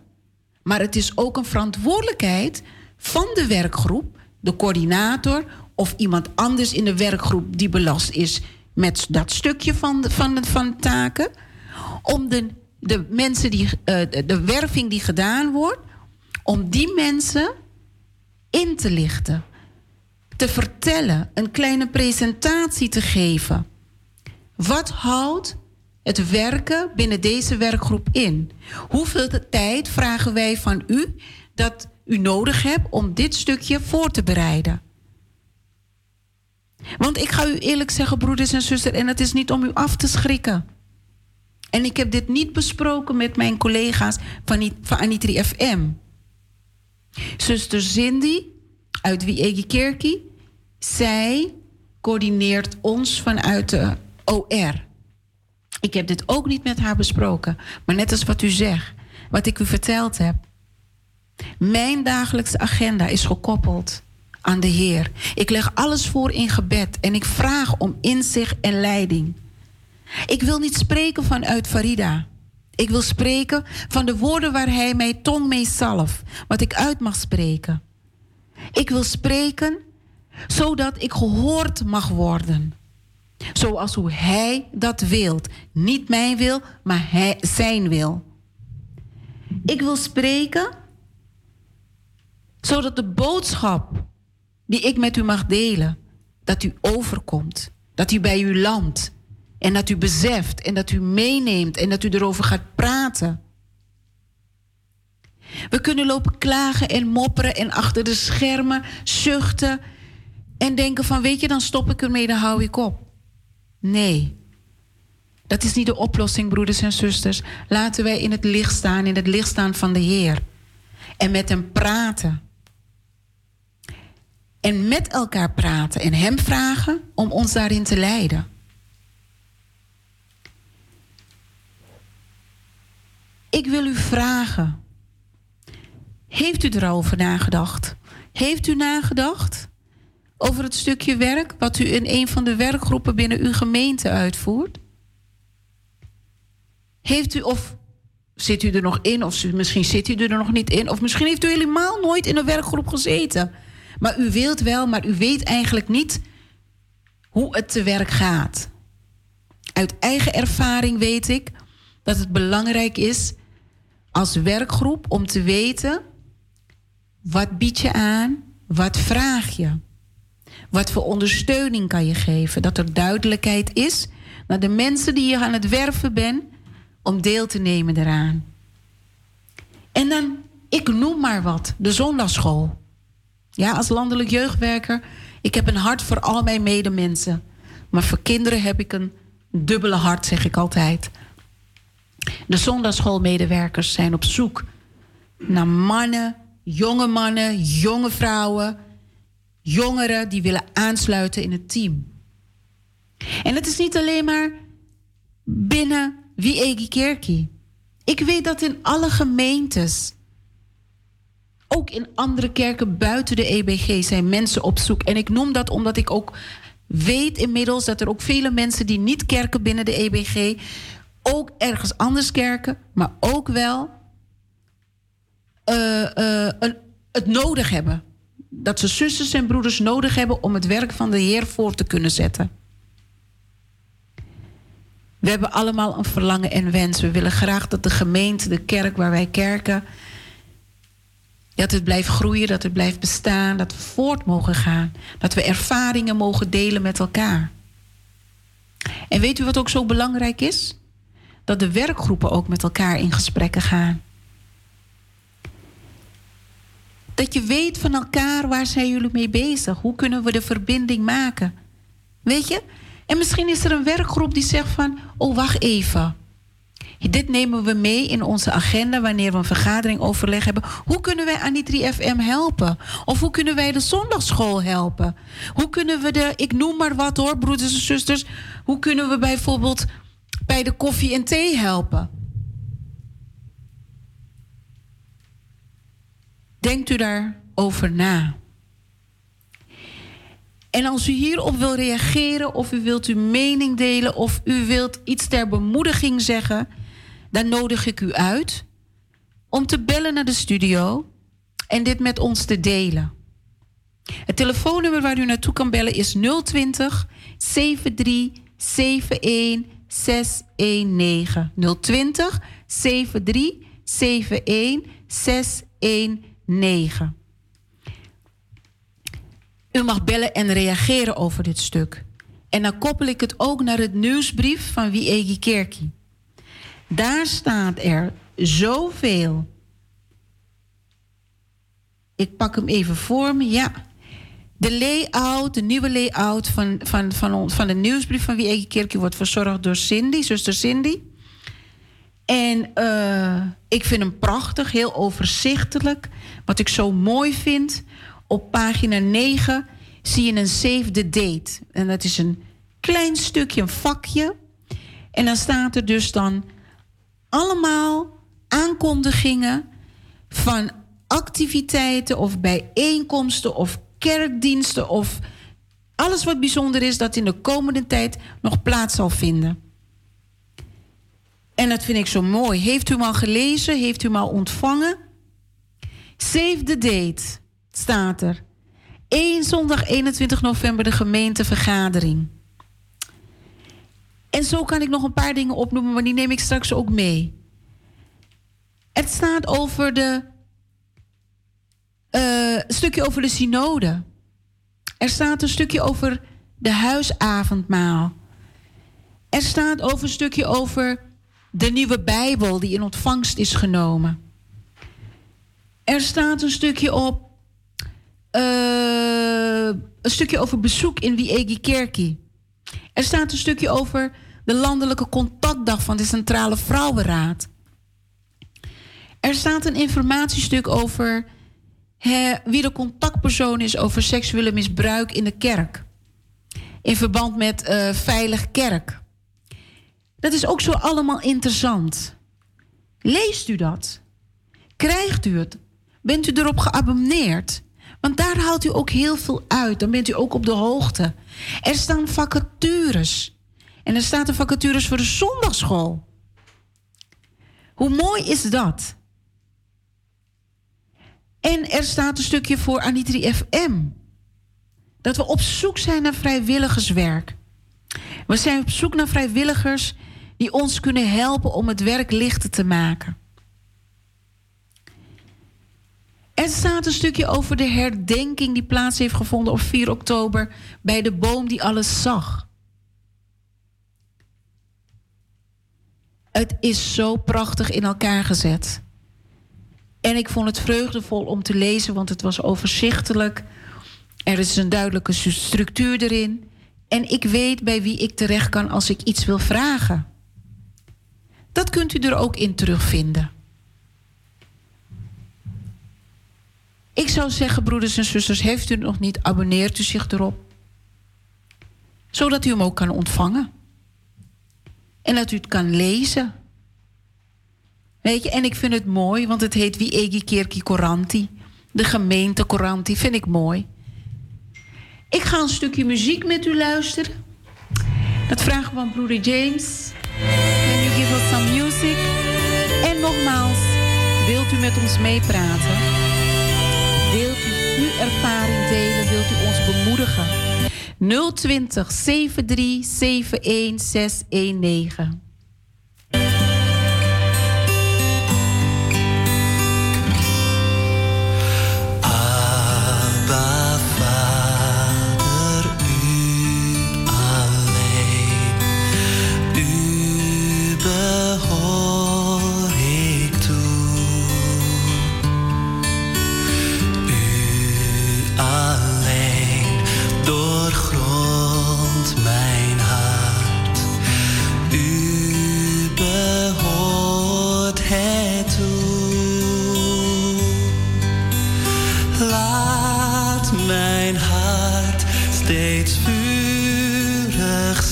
Maar het is ook een verantwoordelijkheid van de werkgroep, de coördinator of iemand anders in de werkgroep die belast is met dat stukje van de, van van taken, om de, de mensen die, uh, de werving die gedaan wordt, om die mensen in te lichten, te vertellen, een kleine presentatie te geven. Wat houdt het werken binnen deze werkgroep in? Hoeveel tijd vragen wij van u dat u nodig hebt om dit stukje voor te bereiden? Want ik ga u eerlijk zeggen, broeders en zusters, en het is niet om u af te schrikken. En ik heb dit niet besproken met mijn collega's van, van Anitri FM. Zuster Cindy uit Wiegi Kerkie, zij coördineert ons vanuit de OR. Ik heb dit ook niet met haar besproken. Maar net als wat u zegt, wat ik u verteld heb. Mijn dagelijkse agenda is gekoppeld aan de Heer. Ik leg alles voor in gebed en ik vraag om inzicht en leiding. Ik wil niet spreken vanuit Farida. Ik wil spreken van de woorden waar Hij mij tong mee zalf, wat ik uit mag spreken. Ik wil spreken zodat ik gehoord mag worden. Zoals hoe Hij dat wilt. Niet mijn wil, maar hij, Zijn wil. Ik wil spreken zodat de boodschap die ik met u mag delen, dat u overkomt, dat u bij u landt en dat u beseft en dat u meeneemt en dat u erover gaat praten. We kunnen lopen klagen en mopperen en achter de schermen zuchten en denken van weet je, dan stop ik ermee, dan hou ik op. Nee, dat is niet de oplossing, broeders en zusters. Laten wij in het licht staan, in het licht staan van de Heer. En met Hem praten. En met elkaar praten en Hem vragen om ons daarin te leiden. Ik wil u vragen. Heeft u erover nagedacht? Heeft u nagedacht over het stukje werk wat u in een van de werkgroepen binnen uw gemeente uitvoert? Heeft u of zit u er nog in, of misschien zit u er nog niet in, of misschien heeft u helemaal nooit in een werkgroep gezeten. Maar u wilt wel, maar u weet eigenlijk niet hoe het te werk gaat. Uit eigen ervaring weet ik dat het belangrijk is als werkgroep om te weten wat bied je aan, wat vraag je, wat voor ondersteuning kan je geven, dat er duidelijkheid is naar de mensen die je aan het werven bent om deel te nemen eraan. En dan, ik noem maar wat, de zondagschool. Ja, als landelijk jeugdwerker, ik heb een hart voor al mijn medemensen. Maar voor kinderen heb ik een dubbele hart, zeg ik altijd. De zondagschoolmedewerkers zijn op zoek naar mannen, jonge mannen, jonge vrouwen, jongeren die willen aansluiten in het team. En het is niet alleen maar binnen wie Egi. Ik weet dat in alle gemeentes, ook in andere kerken buiten de EBG, zijn mensen op zoek. En ik noem dat omdat ik ook weet inmiddels dat er ook vele mensen die niet kerken binnen de EBG, ook ergens anders kerken, maar ook wel uh, een, het nodig hebben. Dat ze zusters en broeders nodig hebben om het werk van de Heer voor te kunnen zetten. We hebben allemaal een verlangen en wens. We willen graag dat de gemeente, de kerk waar wij kerken, dat het blijft groeien, dat het blijft bestaan, dat we voort mogen gaan, dat we ervaringen mogen delen met elkaar. En weet u wat ook zo belangrijk is? Dat de werkgroepen ook met elkaar in gesprekken gaan. Dat je weet van elkaar waar zijn jullie mee bezig? Hoe kunnen we de verbinding maken? Weet je, en misschien is er een werkgroep die zegt van, oh wacht even. Dit nemen we mee in onze agenda wanneer we een vergadering overleg hebben. Hoe kunnen wij Anitri FM helpen? Of hoe kunnen wij de zondagschool helpen? Hoe kunnen we de, ik noem maar wat hoor, broeders en zusters. Hoe kunnen we bijvoorbeeld bij de koffie en thee helpen? Denkt u daarover na? En als u hierop wil reageren of u wilt uw mening delen of u wilt iets ter bemoediging zeggen, dan nodig ik u uit om te bellen naar de studio en dit met ons te delen. Het telefoonnummer waar u naartoe kan bellen is 020 73 71 619. 020 73 71 619. U mag bellen en reageren over dit stuk. En dan koppel ik het ook naar het nieuwsbrief van Wiegi Kerkie. Daar staat er zoveel. Ik pak hem even voor me. Ja. De layout, de nieuwe layout van, van, van, van de nieuwsbrief van Wiegi Kerkie wordt verzorgd door Cindy, zuster Cindy. En uh, ik vind hem prachtig, heel overzichtelijk. Wat ik zo mooi vind, op pagina 9 zie je een save date. En dat is een klein stukje, een vakje. En dan staat er dus dan allemaal aankondigingen van activiteiten of bijeenkomsten of kerkdiensten of alles wat bijzonder is dat in de komende tijd nog plaats zal vinden. En dat vind ik zo mooi. Heeft u hem al gelezen? Heeft u hem al ontvangen? Save the date staat er. 1 zondag 21 november de gemeentevergadering. En zo kan ik nog een paar dingen opnoemen, maar die neem ik straks ook mee. Het staat over de. Uh, stukje over de synode. Er staat een stukje over de huisavondmaal. Er staat over een stukje over de nieuwe Bijbel die in ontvangst is genomen. Er staat een stukje op uh, een stukje over bezoek in Wiegi Kerkie. Er staat een stukje over de landelijke contactdag van de Centrale Vrouwenraad. Er staat een informatiestuk over wie de contactpersoon is over seksuele misbruik in de kerk. In verband met uh, Veilig Kerk. Dat is ook zo allemaal interessant. Leest u dat? Krijgt u het? Bent u erop geabonneerd? Want daar haalt u ook heel veel uit. Dan bent u ook op de hoogte. Er staan vacatures. En er staat een vacatures voor de zondagschool. Hoe mooi is dat? En er staat een stukje voor Anitri FM. Dat we op zoek zijn naar vrijwilligerswerk. We zijn op zoek naar vrijwilligers die ons kunnen helpen om het werk lichter te maken. Er staat een stukje over de herdenking die plaats heeft gevonden op 4 oktober bij de boom die alles zag. Het is zo prachtig in elkaar gezet. En ik vond het vreugdevol om te lezen, want het was overzichtelijk. Er is een duidelijke structuur erin. En ik weet bij wie ik terecht kan als ik iets wil vragen. Dat kunt u er ook in terugvinden. Ik zou zeggen, broeders en zusters, heeft u nog niet, abonneert u zich erop. Zodat u hem ook kan ontvangen. En dat u het kan lezen. Weet je, en ik vind het mooi, want het heet Wie Egi Kerki Coranti. De gemeente Coranti, vind ik mooi. Ik ga een stukje muziek met u luisteren. Dat vragen we aan broeder James. Can you give us some music? En nogmaals, wilt u met ons meepraten? Ervaring delen? Wilt u ons bemoedigen? 020 73 71 619.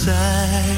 在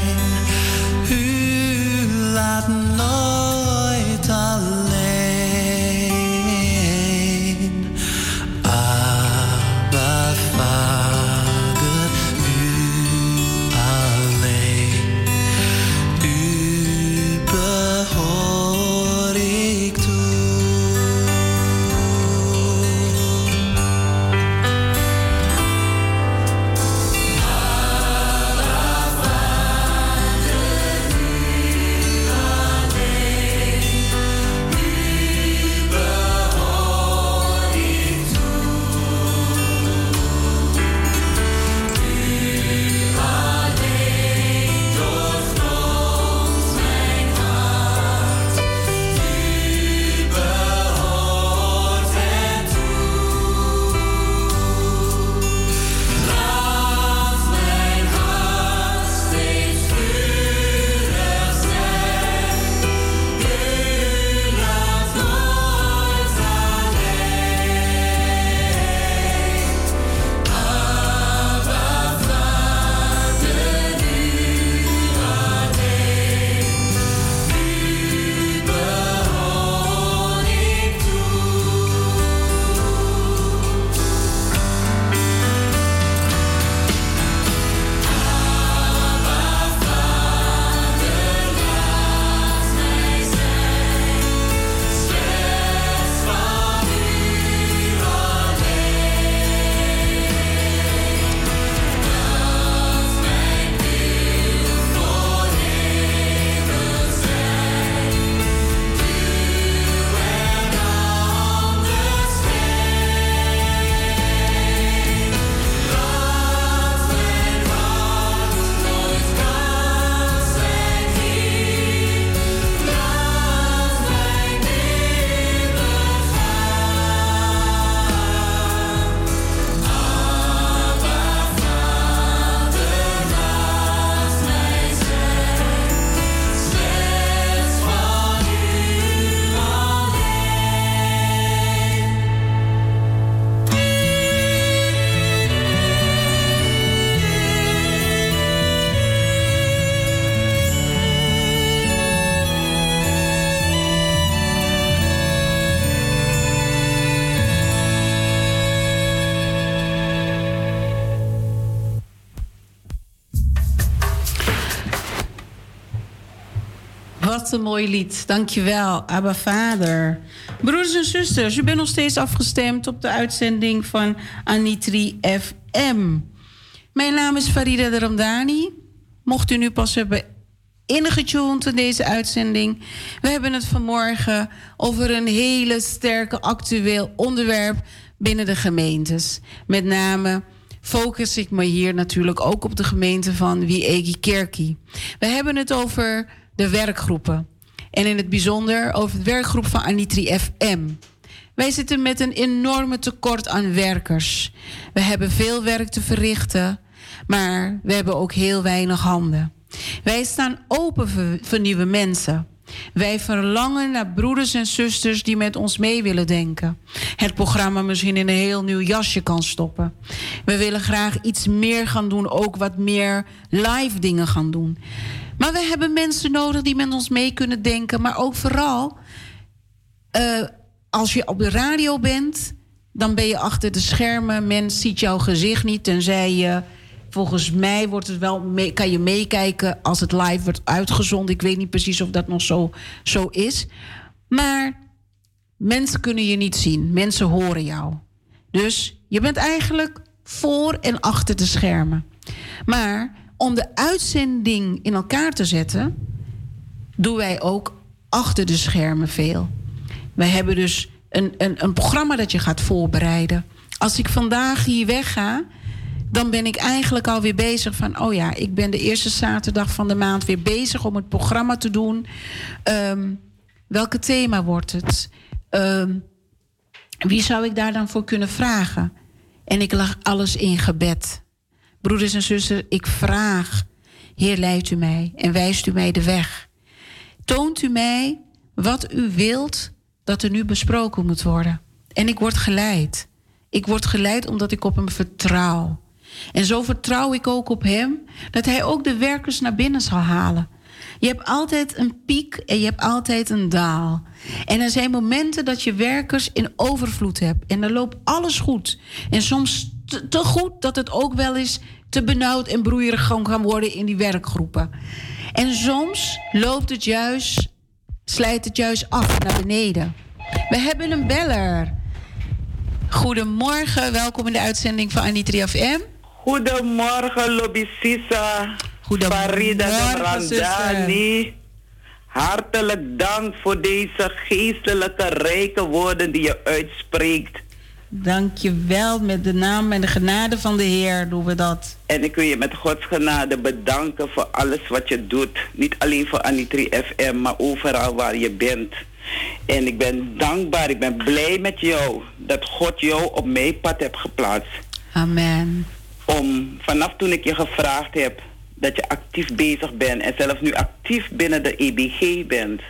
Wat een mooi lied. Dankjewel, Abba Vader. Broeders en zusters, u bent nog steeds afgestemd op de uitzending van Anitri FM. Mijn naam is Farida de Ramdani. Mocht u nu pas hebben ingetuned in deze uitzending. We hebben het vanmorgen over een hele sterke actueel onderwerp binnen de gemeentes. Met name focus ik me hier natuurlijk ook op de gemeente van Wiegi Kerkie. We hebben het over de werkgroepen. En in het bijzonder over het werkgroep van Anitri FM. Wij zitten met een enorme tekort aan werkers. We hebben veel werk te verrichten, maar we hebben ook heel weinig handen. Wij staan open voor, voor nieuwe mensen. Wij verlangen naar broeders en zusters die met ons mee willen denken. Het programma misschien in een heel nieuw jasje kan stoppen. We willen graag iets meer gaan doen, ook wat meer live dingen gaan doen. Maar we hebben mensen nodig die met ons mee kunnen denken. Maar ook vooral, uh, als je op de radio bent, dan ben je achter de schermen. Men ziet jouw gezicht niet, tenzij je. Volgens mij wordt het wel mee, kan je meekijken als het live wordt uitgezonden. Ik weet niet precies of dat nog zo, zo is. Maar mensen kunnen je niet zien. Mensen horen jou. Dus je bent eigenlijk voor en achter de schermen. Maar om de uitzending in elkaar te zetten, doen wij ook achter de schermen veel. Wij hebben dus een, een, een programma dat je gaat voorbereiden. Als ik vandaag hier wegga, dan ben ik eigenlijk alweer bezig van... oh ja, ik ben de eerste zaterdag van de maand weer bezig om het programma te doen. Um, welke thema wordt het? Um, wie zou ik daar dan voor kunnen vragen? En ik lag alles in gebed. Broeders en zussen, ik vraag, Heer, leidt u mij en wijst u mij de weg. Toont u mij wat u wilt dat er nu besproken moet worden. En ik word geleid. Ik word geleid omdat ik op hem vertrouw. En zo vertrouw ik ook op hem dat hij ook de werkers naar binnen zal halen. Je hebt altijd een piek en je hebt altijd een daal. En er zijn momenten dat je werkers in overvloed hebt. En dan loopt alles goed. En soms te, goed dat het ook wel eens te benauwd en broeierig gaan worden in die werkgroepen. En soms loopt het juist, slijt het juist af naar beneden. We hebben een beller. Goedemorgen, welkom in de uitzending van Anitri FM. Goedemorgen, Lobby Sisa. Goedemorgen, Farida Randani. Hartelijk dank voor deze geestelijke rijke woorden die je uitspreekt. Dank je wel. Met de naam en de genade van de Heer doen we dat. En ik wil je met Gods genade bedanken voor alles wat je doet. Niet alleen voor Anitri FM, maar overal waar je bent. En ik ben dankbaar, ik ben blij met jou dat God jou op mijn pad hebt geplaatst. Amen. Om vanaf toen ik je gevraagd heb dat je actief bezig bent en zelfs nu actief binnen de EBG bent.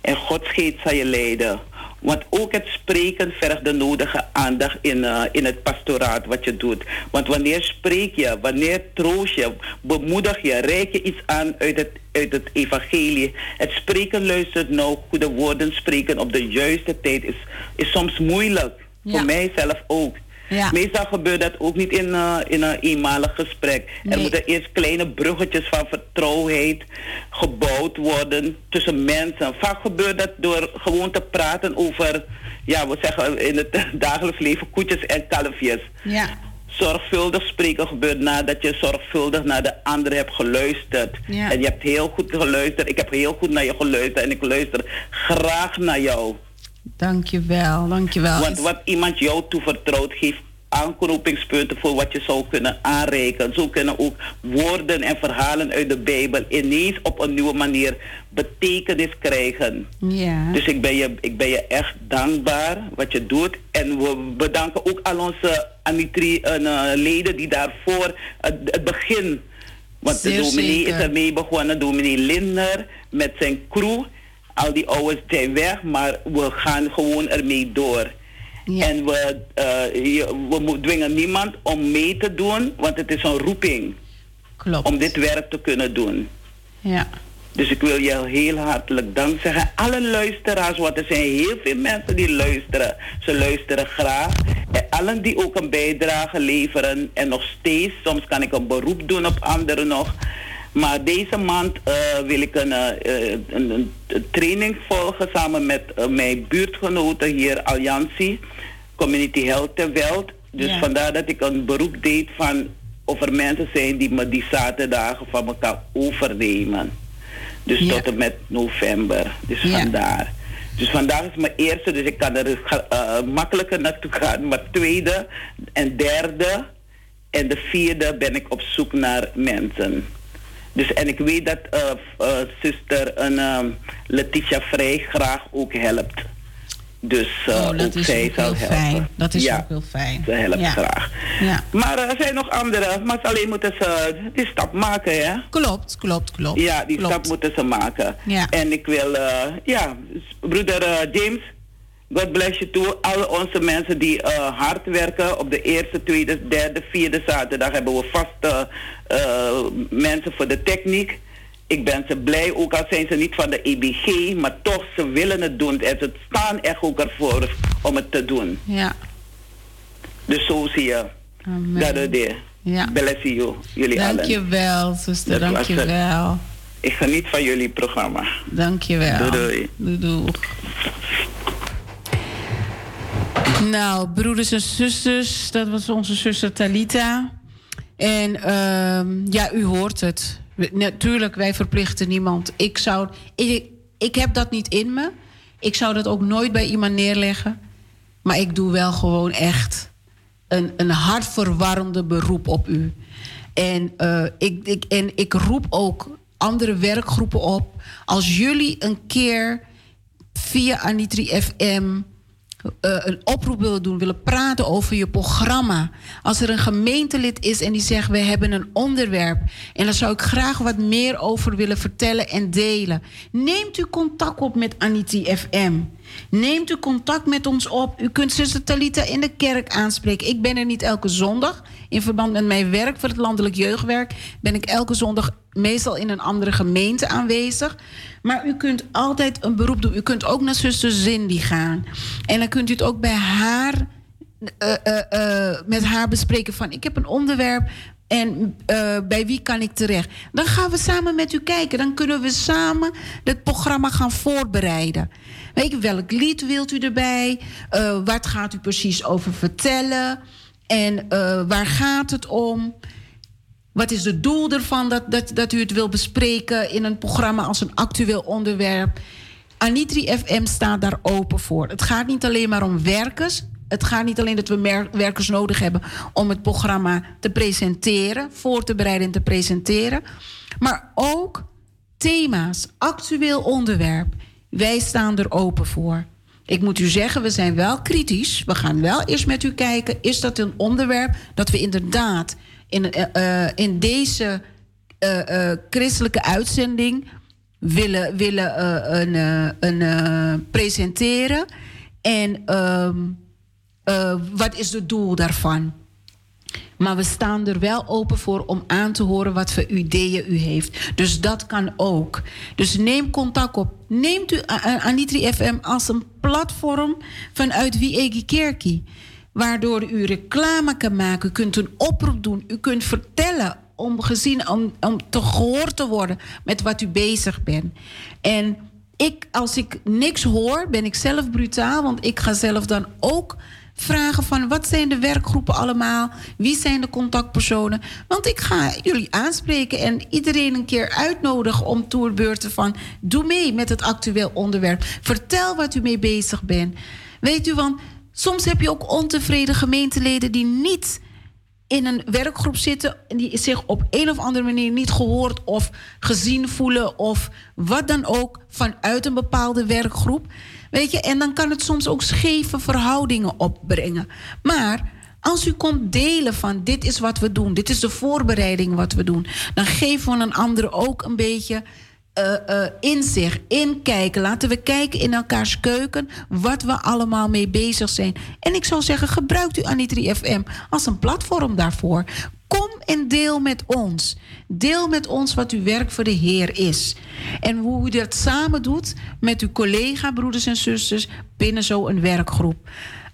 En Gods geest zal je leiden want ook het spreken vergt de nodige aandacht in, uh, in het pastoraat wat je doet. Want wanneer spreek je, wanneer troost je, bemoedig je, reik je iets aan uit het, uit het evangelie. Het spreken luistert nou, goede woorden spreken op de juiste tijd is, is soms moeilijk. Ja. Voor mijzelf ook. Ja. Meestal gebeurt dat ook niet in, uh, in een eenmalig gesprek. Er moeten eerst kleine bruggetjes van vertrouwheid gebouwd worden tussen mensen. Vaak gebeurt dat door gewoon te praten over, ja, we zeggen in het <laughs> dagelijks leven koetjes en kalfjes. Ja. Zorgvuldig spreken gebeurt nadat je zorgvuldig naar de ander hebt geluisterd. Ja. En je hebt heel goed geluisterd. Ik heb heel goed naar je geluisterd en ik luister graag naar jou. Dankjewel, dankjewel. Want wat iemand jou toevertrouwt, geeft aanknopingspunten voor wat je zou kunnen aanreiken. Zo kunnen ook woorden en verhalen uit de Bijbel ineens op een nieuwe manier betekenis krijgen. Ja. Dus ik ben, je, ik ben je echt dankbaar wat je doet. En we bedanken ook al onze Anitri-leden uh, die daarvoor het, het begin. Want de dominee is ermee begonnen, dominee Linder met zijn crew. Al die ouders zijn weg, maar we gaan gewoon ermee door. En we, uh, we dwingen niemand om mee te doen, want het is een roeping. Klopt. Om dit werk te kunnen doen. Ja. Dus ik wil je heel hartelijk dank zeggen. Alle luisteraars, want er zijn heel veel mensen die luisteren. Ze luisteren graag. En allen die ook een bijdrage leveren. En nog steeds, soms kan ik een beroep doen op anderen nog. Maar deze maand wil ik een, een, een, training volgen samen met mijn buurtgenoten hier, Alliantie, Community Health ter Welt. Dus vandaar dat ik een beroep deed van of er mensen zijn die me die zaterdagen van kan overnemen. Dus tot en met november. Dus vandaar. Dus vandaag is mijn eerste, dus ik kan er uh, makkelijker naartoe gaan. Maar tweede en derde en de vierde ben ik op zoek naar mensen. Dus en ik weet dat uh, zuster een, Letitia Vrij graag ook helpt. Dus uh, oh, dat ook is zij ook zal helpen. Fijn. Dat is ook heel fijn. Ze helpt graag. Ja. Maar er zijn nog andere. Maar alleen moeten ze die stap maken, hè? Klopt, klopt, klopt. Ja, die stap moeten ze maken. Ja. En ik wil, uh, ja, broeder uh, James, God bless you too. Alle onze mensen die hard werken op de eerste, tweede, derde, vierde zaterdag hebben we vaste mensen voor de techniek ik ben ze blij, ook al zijn ze niet van de EBG, maar toch, ze willen het doen. En ze staan echt ook ervoor om het te doen. Ja. Dus zo zie je. Amen. Dat is Ja. Bless you, jullie Dank allen. Dankjewel, zuster. Dankjewel. Ik geniet van jullie programma. Dankjewel. Doei doei. Doei doei. Nou, broeders en zusters, dat was onze zuster Talita. En uh, ja, u hoort het. Natuurlijk, wij verplichten niemand. Ik, zou, ik, ik heb dat niet in me. Ik zou dat ook nooit bij iemand neerleggen. Maar ik doe wel gewoon echt een, een hartverwarmende beroep op u. En, uh, ik, ik, en ik roep ook andere werkgroepen op. Als jullie een keer via Anitri FM uh, een oproep willen doen, willen praten over je programma. Als er een gemeentelid is en die zegt: We hebben een onderwerp. En daar zou ik graag wat meer over willen vertellen en delen. Neemt u contact op met Aniti FM. Neemt u contact met ons op. U kunt zuster Talita in de kerk aanspreken. Ik ben er niet elke zondag. In verband met mijn werk voor het landelijk jeugdwerk ben ik elke zondag meestal in een andere gemeente aanwezig. Maar u kunt altijd een beroep doen. U kunt ook naar zuster Cindy gaan. En dan kunt u het ook bij haar, uh, uh, met haar bespreken van... ik heb een onderwerp en bij wie kan ik terecht? Dan gaan we samen met u kijken. Dan kunnen we samen het programma gaan voorbereiden. Weet je, welk lied wilt u erbij? wat gaat u precies over vertellen? En waar gaat het om? Wat is het doel ervan dat, dat, dat u het wil bespreken in een programma als een actueel onderwerp? Anitri FM staat daar open voor. Het gaat niet alleen maar om werkers. Het gaat niet alleen dat we werkers nodig hebben om het programma te presenteren, voor te bereiden en te presenteren. Maar ook thema's, actueel onderwerp. Wij staan er open voor. Ik moet u zeggen, we zijn wel kritisch. We gaan wel eerst met u kijken. Is dat een onderwerp dat we inderdaad in, uh, in deze uh, christelijke uitzending willen, willen een, een presenteren. En ehm, wat is het doel daarvan? Maar we staan er wel open voor om aan te horen wat voor ideeën u heeft. Dus dat kan ook. Dus neem contact op. Neemt u Anitri FM als een platform vanuit Wiegi Kerkie waardoor u reclame kan maken. U kunt een oproep doen. U kunt vertellen om gezien, om, om te gehoord te worden met wat u bezig bent. En ik, als ik niks hoor, ben ik zelf brutaal, want ik ga zelf dan ook vragen van wat zijn de werkgroepen allemaal? Wie zijn de contactpersonen? Want ik ga jullie aanspreken en iedereen een keer uitnodigen om toerbeurten van doe mee met het actueel onderwerp. Vertel wat u mee bezig bent. Weet u, want Soms heb je ook ontevreden gemeenteleden die niet in een werkgroep zitten en die zich op een of andere manier niet gehoord of gezien voelen of wat dan ook vanuit een bepaalde werkgroep. Weet je, en dan kan het soms ook scheve verhoudingen opbrengen. Maar als u komt delen van dit is wat we doen, dit is de voorbereiding wat we doen, dan geven we een ander ook een beetje uh, uh, inzicht, inkijken. Laten we kijken in elkaars keuken wat we allemaal mee bezig zijn. En ik zou zeggen, gebruikt u Anitri FM als een platform daarvoor. Kom en deel met ons. Deel met ons wat uw werk voor de Heer is. En hoe u dat samen doet met uw collega, broeders en zusters binnen zo'n werkgroep.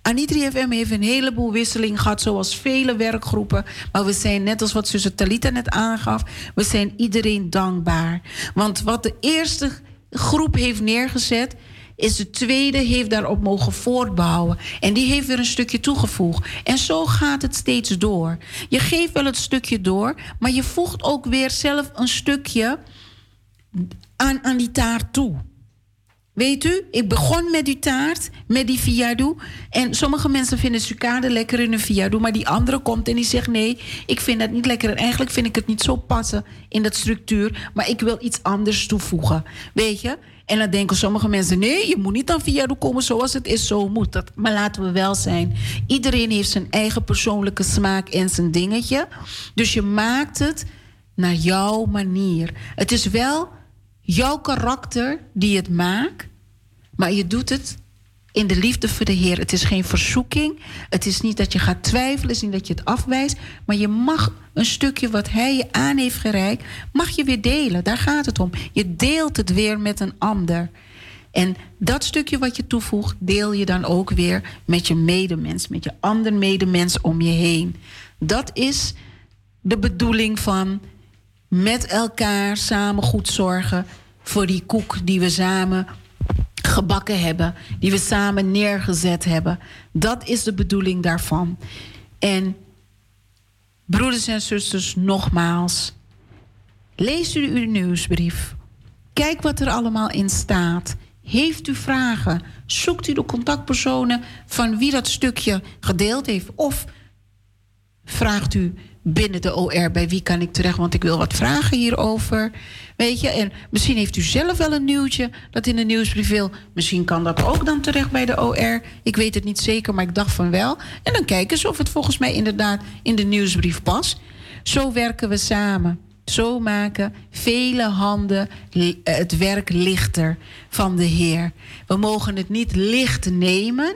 Anitri FM heeft een heleboel wisseling gehad, zoals vele werkgroepen. Maar we zijn, net als wat zuster Talita net aangaf, we zijn iedereen dankbaar. Want wat de eerste groep heeft neergezet, is de tweede heeft daarop mogen voortbouwen. En die heeft weer een stukje toegevoegd. En zo gaat het steeds door. Je geeft wel het stukje door, maar je voegt ook weer zelf een stukje aan, aan die taart toe. Weet u, ik begon met die taart, met die viadoe. En sommige mensen vinden sucade lekker in een viadoe. Maar die andere komt en die zegt: Nee, ik vind dat niet lekker. En eigenlijk vind ik het niet zo passen in dat structuur. Maar ik wil iets anders toevoegen. Weet je? En dan denken sommige mensen: nee, je moet niet aan viadoe komen zoals het is, zo moet dat. Maar laten we wel zijn. Iedereen heeft zijn eigen persoonlijke smaak en zijn dingetje. Dus je maakt het naar jouw manier. Het is wel jouw karakter die het maakt, maar je doet het in de liefde voor de Heer. Het is geen verzoeking. Het is niet dat je gaat twijfelen. Het is niet dat je het afwijst. Maar je mag een stukje wat Hij je aan heeft gereikt, mag je weer delen. Daar gaat het om. Je deelt het weer met een ander. En dat stukje wat je toevoegt, deel je dan ook weer met je medemens, met je ander medemens om je heen. Dat is de bedoeling van met elkaar samen goed zorgen voor die koek die we samen gebakken hebben, die we samen neergezet hebben. Dat is de bedoeling daarvan. En broeders en zusters, nogmaals, lees u uw nieuwsbrief. Kijk wat er allemaal in staat. Heeft u vragen? Zoekt u de contactpersonen van wie dat stukje gedeeld heeft? Of vraagt u binnen de OR bij wie kan ik terecht, want ik wil wat vragen hierover. Weet je, en misschien heeft u zelf wel een nieuwtje dat in de nieuwsbrief wil. Misschien kan dat ook dan terecht bij de OR. Ik weet het niet zeker, maar ik dacht van wel. En dan kijken ze of het volgens mij inderdaad in de nieuwsbrief past. Zo werken we samen. Zo maken vele handen het werk lichter van de Heer. We mogen het niet licht nemen,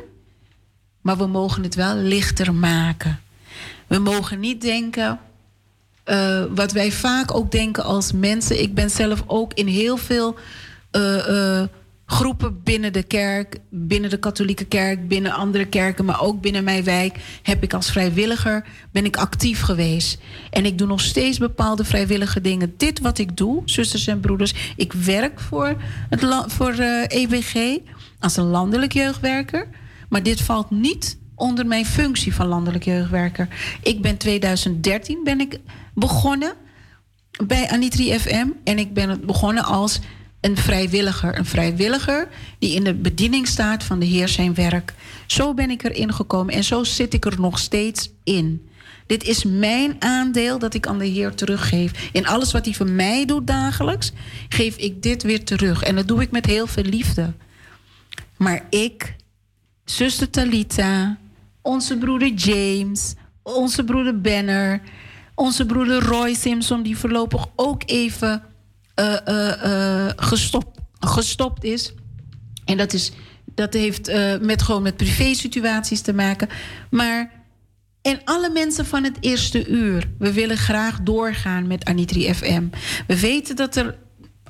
maar we mogen het wel lichter maken. We mogen niet denken, uh, wat wij vaak ook denken als mensen. Ik ben zelf ook in heel veel uh, uh, groepen binnen de kerk, binnen de katholieke kerk, binnen andere kerken, maar ook binnen mijn wijk, heb ik als vrijwilliger ben ik actief geweest. En ik doe nog steeds bepaalde vrijwillige dingen. Dit wat ik doe, zusters en broeders, ik werk voor, het voor EBG als een landelijk jeugdwerker. Maar dit valt niet onder mijn functie van landelijk jeugdwerker. Ik ben 2013 ben ik begonnen bij Anitri FM en ik ben begonnen als een vrijwilliger. Een vrijwilliger die in de bediening staat van de Heer zijn werk. Zo ben ik erin gekomen en zo zit ik er nog steeds in. Dit is mijn aandeel dat ik aan de Heer teruggeef. In alles wat hij voor mij doet dagelijks, geef ik dit weer terug. En dat doe ik met heel veel liefde. Maar ik, zuster Talita, onze broeder James, onze broeder Benner, onze broeder Roy Simpson, die voorlopig ook even uh, uh, gestopt, gestopt is. En dat, is, dat heeft met, gewoon met privé-situaties te maken. Maar. En alle mensen van het eerste uur. We willen graag doorgaan met Anitri FM. We weten dat er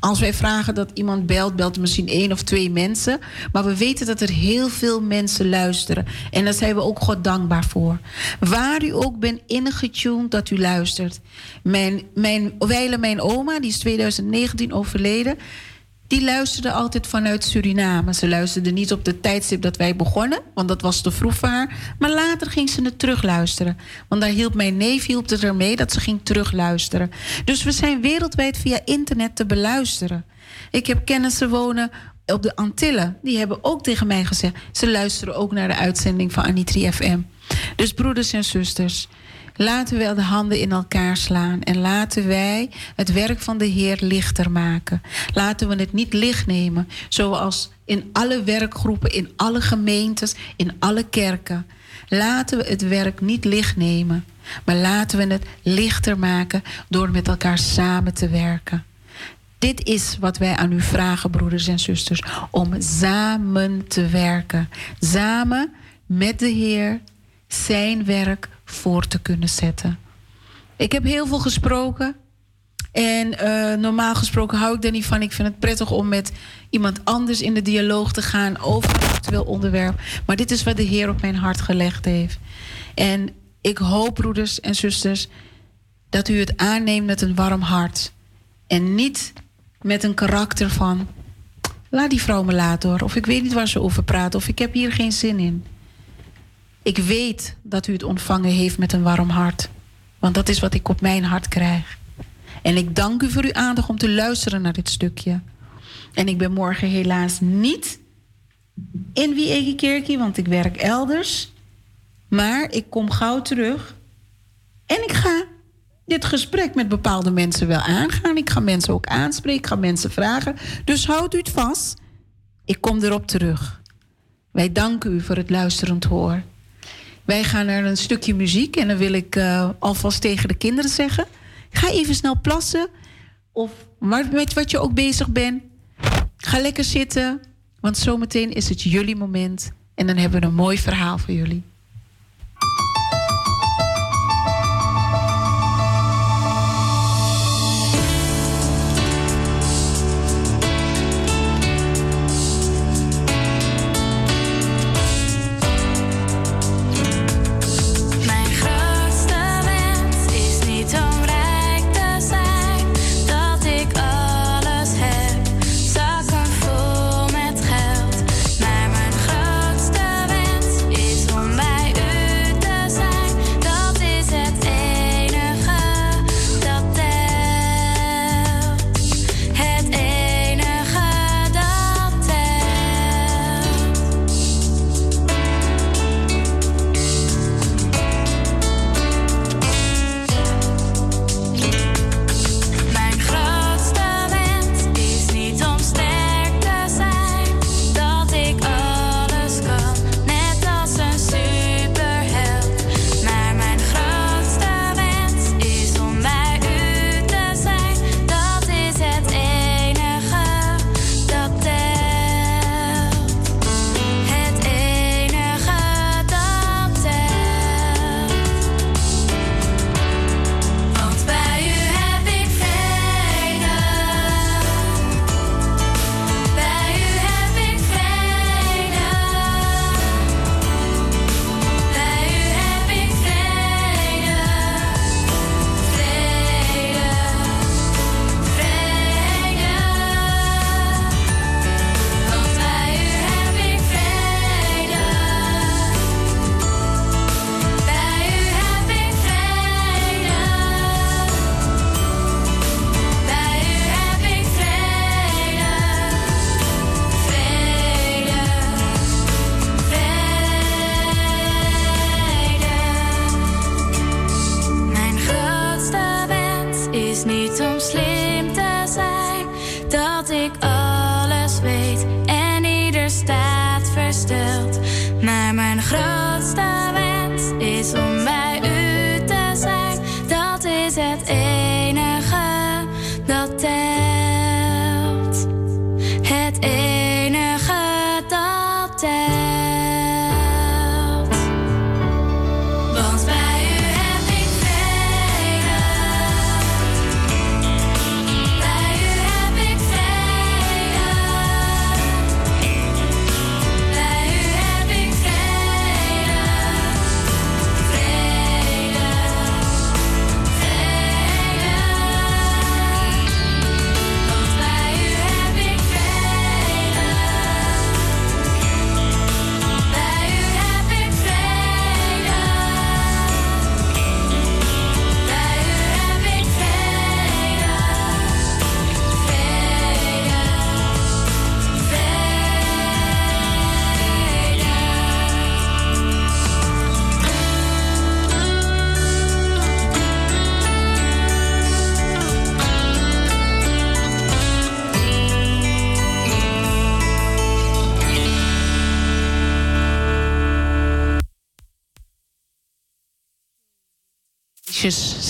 als wij vragen dat iemand belt, belt misschien één of twee mensen. Maar we weten dat er heel veel mensen luisteren. En daar zijn we ook God dankbaar voor. Waar u ook bent ingetuned dat u luistert. Mijn, mijn, mijn oma, die is 2019 overleden die luisterde altijd vanuit Suriname. Ze luisterde niet op de tijdstip dat wij begonnen, want dat was te vroeg voor haar. Maar later ging ze het terugluisteren. Want daar hielp mijn neef hielp het ermee dat ze ging terugluisteren. Dus we zijn wereldwijd via internet te beluisteren. Ik heb kennissen wonen op de Antillen. Die hebben ook tegen mij gezegd... ze luisteren ook naar de uitzending van Anitri FM. Dus broeders en zusters... Laten we de handen in elkaar slaan en laten wij het werk van de Heer lichter maken. Laten we het niet licht nemen, zoals in alle werkgroepen, in alle gemeentes, in alle kerken. Laten we het werk niet licht nemen, maar laten we het lichter maken door met elkaar samen te werken. Dit is wat wij aan u vragen, broeders en zusters, om samen te werken. Samen met de Heer zijn werk voor te kunnen zetten. Ik heb heel veel gesproken. En eh, normaal gesproken hou ik er niet van. Ik vind het prettig om met iemand anders in de dialoog te gaan over een actueel onderwerp. Maar dit is wat de Heer op mijn hart gelegd heeft. En ik hoop, broeders en zusters, dat u het aanneemt met een warm hart. En niet met een karakter van. Laat die vrouw me laten hoor. Of ik weet niet waar ze over praat. Of ik heb hier geen zin in. Ik weet dat u het ontvangen heeft met een warm hart. Want dat is wat ik op mijn hart krijg. En ik dank u voor uw aandacht om te luisteren naar dit stukje. En ik ben morgen helaas niet in Wie Kerkie, want ik werk elders. Maar ik kom gauw terug. En ik ga dit gesprek met bepaalde mensen wel aangaan. Ik ga mensen ook aanspreken, ik ga mensen vragen. Dus houdt u het vast. Ik kom erop terug. Wij danken u voor het luisterend hoor. Wij gaan naar een stukje muziek en dan wil ik uh, alvast tegen de kinderen zeggen: ga even snel plassen. Of met wat je ook bezig bent. Ga lekker zitten, want zometeen is het jullie moment. En dan hebben we een mooi verhaal voor jullie.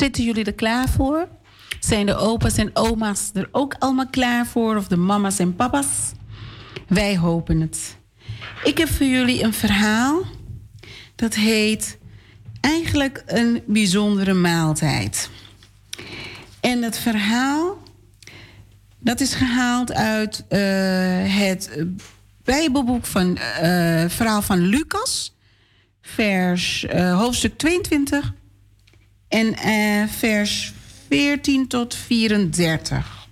Zitten jullie er klaar voor? Zijn de opa's en oma's er ook allemaal klaar voor? Of de mama's en papa's? Wij hopen het. Ik heb voor jullie een verhaal. Dat heet eigenlijk een bijzondere maaltijd. En het verhaal, dat is gehaald uit uh, het Bijbelboek van uh, verhaal van Lucas, vers uh, hoofdstuk 22 en vers 14 tot 34.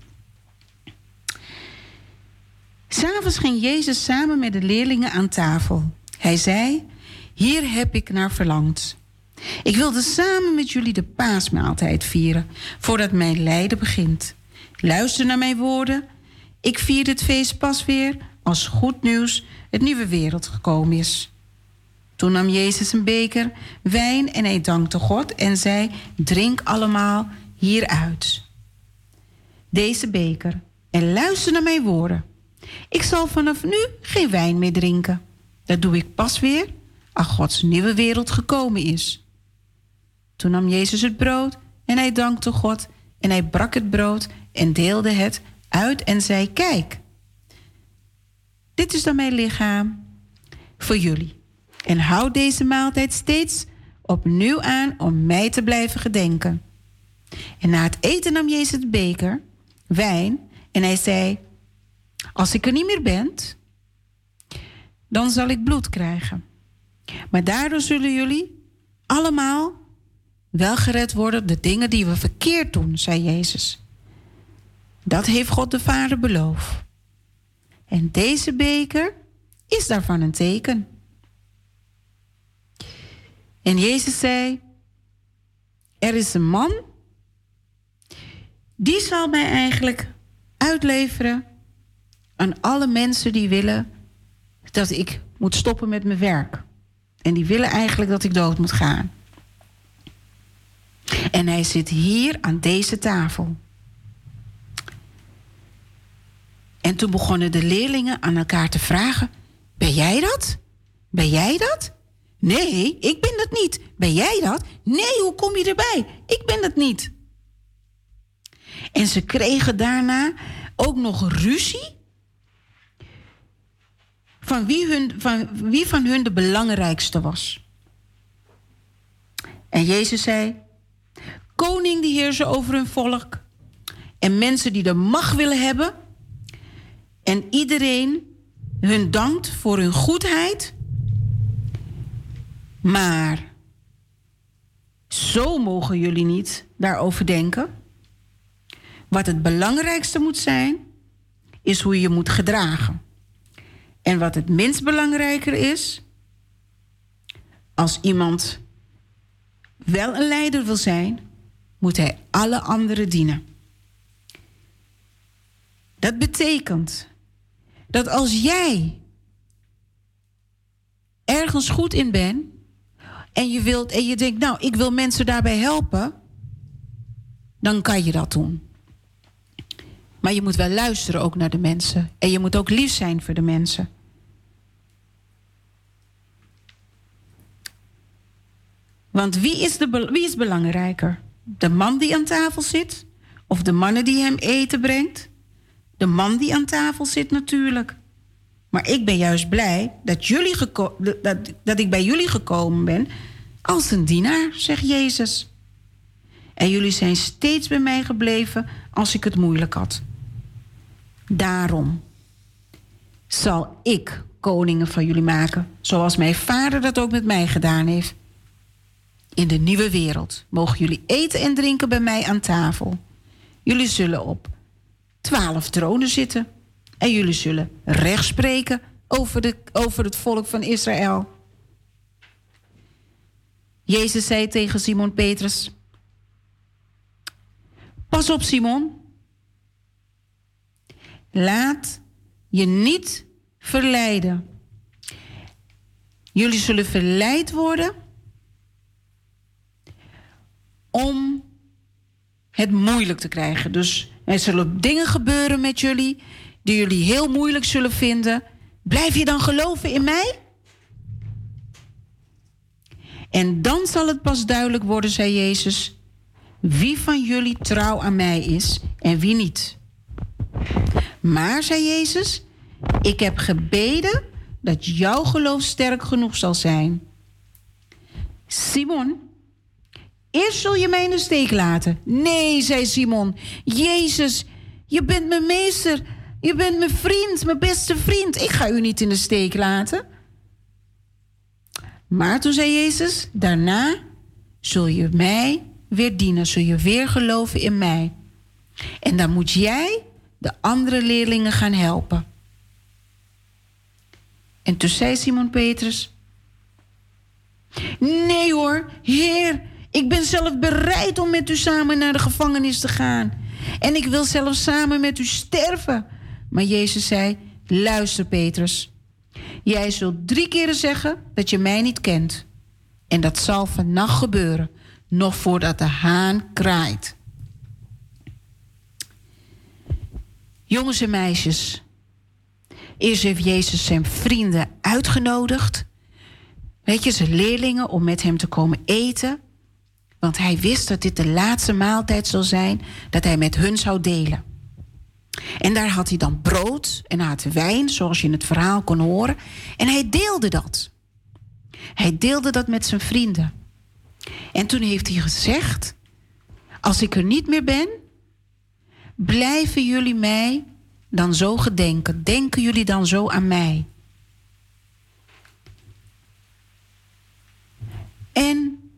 S'avonds ging Jezus samen met de leerlingen aan tafel. Hij zei: Hier heb ik naar verlangd. Ik wilde samen met jullie de paasmaaltijd vieren, voordat mijn lijden begint. Luister naar mijn woorden. Ik vier dit feest pas weer als goed nieuws het nieuwe wereld gekomen is. Toen nam Jezus een beker wijn en hij dankte God en zei: Drink allemaal hieruit. Deze beker en luister naar mijn woorden. Ik zal vanaf nu geen wijn meer drinken. Dat doe ik pas weer als Gods nieuwe wereld gekomen is. Toen nam Jezus het brood en hij dankte God en hij brak het brood en deelde het uit en zei: Kijk, dit is dan mijn lichaam voor jullie. En houd deze maaltijd steeds opnieuw aan om mij te blijven gedenken. En na het eten nam Jezus het beker, wijn, en hij zei: Als ik er niet meer ben, dan zal ik bloed krijgen. Maar daardoor zullen jullie allemaal wel gered worden de dingen die we verkeerd doen, zei Jezus. Dat heeft God de Vader beloofd. En deze beker is daarvan een teken. En Jezus zei: Er is een man, die zal mij eigenlijk uitleveren aan alle mensen die willen dat ik moet stoppen met mijn werk. En die willen eigenlijk dat ik dood moet gaan. En hij zit hier aan deze tafel. En toen begonnen de leerlingen aan elkaar te vragen: Ben jij dat? Ben jij dat? Nee, ik ben dat niet. Ben jij dat? Nee, hoe kom je erbij? Ik ben dat niet. En ze kregen daarna ook nog ruzie. Van wie, van wie van hun de belangrijkste was. En Jezus zei: Koning die heersen over hun volk. En mensen die de macht willen hebben. En iedereen hun dankt voor hun goedheid. Maar zo mogen jullie niet daarover denken. Wat het belangrijkste moet zijn, is hoe je moet gedragen. En wat het minst belangrijker is, als iemand wel een leider wil zijn, moet hij alle anderen dienen. Dat betekent dat als jij ergens goed in bent en je wilt en je denkt, nou, ik wil mensen daarbij helpen, dan kan je dat doen. Maar je moet wel luisteren ook naar de mensen. En je moet ook lief zijn voor de mensen. Want wie is, de, wie is belangrijker? De man die aan tafel zit? Of de mannen die hem eten brengt? De man die aan tafel zit natuurlijk. Maar ik ben juist blij dat, jullie dat, dat ik bij jullie gekomen ben als een dienaar, zegt Jezus. En jullie zijn steeds bij mij gebleven als ik het moeilijk had. Daarom zal ik koningen van jullie maken, zoals mijn vader dat ook met mij gedaan heeft. In de nieuwe wereld mogen jullie eten en drinken bij mij aan tafel. Jullie zullen op twaalf tronen zitten en jullie zullen recht spreken over, de, over het volk van Israël. Jezus zei tegen Simon Petrus: Pas op, Simon. Laat je niet verleiden. Jullie zullen verleid worden om het moeilijk te krijgen. Dus er zullen dingen gebeuren met jullie die jullie heel moeilijk zullen vinden. Blijf je dan geloven in mij? En dan zal het pas duidelijk worden, zei Jezus, wie van jullie trouw aan mij is en wie niet. Maar, zei Jezus, ik heb gebeden dat jouw geloof sterk genoeg zal zijn. Simon, Eerst zul je mij in de steek laten. Nee, zei Simon. Jezus, je bent mijn meester. Je bent mijn vriend, mijn beste vriend. Ik ga u niet in de steek laten. Maar toen zei Jezus, daarna zul je mij weer dienen, zul je weer geloven in mij. En dan moet jij de andere leerlingen gaan helpen. En toen zei Simon Petrus: Nee hoor, Heer, ik ben zelf bereid om met u samen naar de gevangenis te gaan. En ik wil zelfs samen met u sterven. Maar Jezus zei: Luister, Petrus. Jij zult drie keren zeggen dat je mij niet kent. En dat zal vannacht gebeuren, nog voordat de haan kraait. Jongens en meisjes, eerst heeft Jezus zijn vrienden uitgenodigd. Weet je, zijn leerlingen om met hem te komen eten. Want hij wist dat dit de laatste maaltijd zou zijn dat hij met hun zou delen. En daar had hij dan brood en had wijn, zoals je in het verhaal kon horen. En hij deelde dat. Hij deelde dat met zijn vrienden. En toen heeft hij gezegd: Als ik er niet meer ben, blijven jullie mij dan zo gedenken? Denken jullie dan zo aan mij? En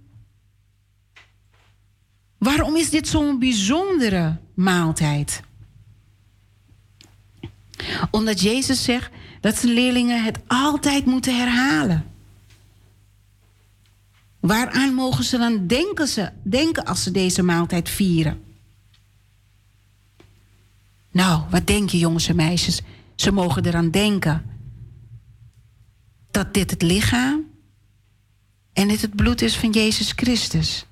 waarom is dit zo'n bijzondere maaltijd? Omdat Jezus zegt dat zijn leerlingen het altijd moeten herhalen. Waaraan mogen ze dan denken, ze, denken als ze deze maaltijd vieren? Nou, wat denk je jongens en meisjes? Ze mogen eraan denken dat dit het lichaam en dit het bloed is van Jezus Christus.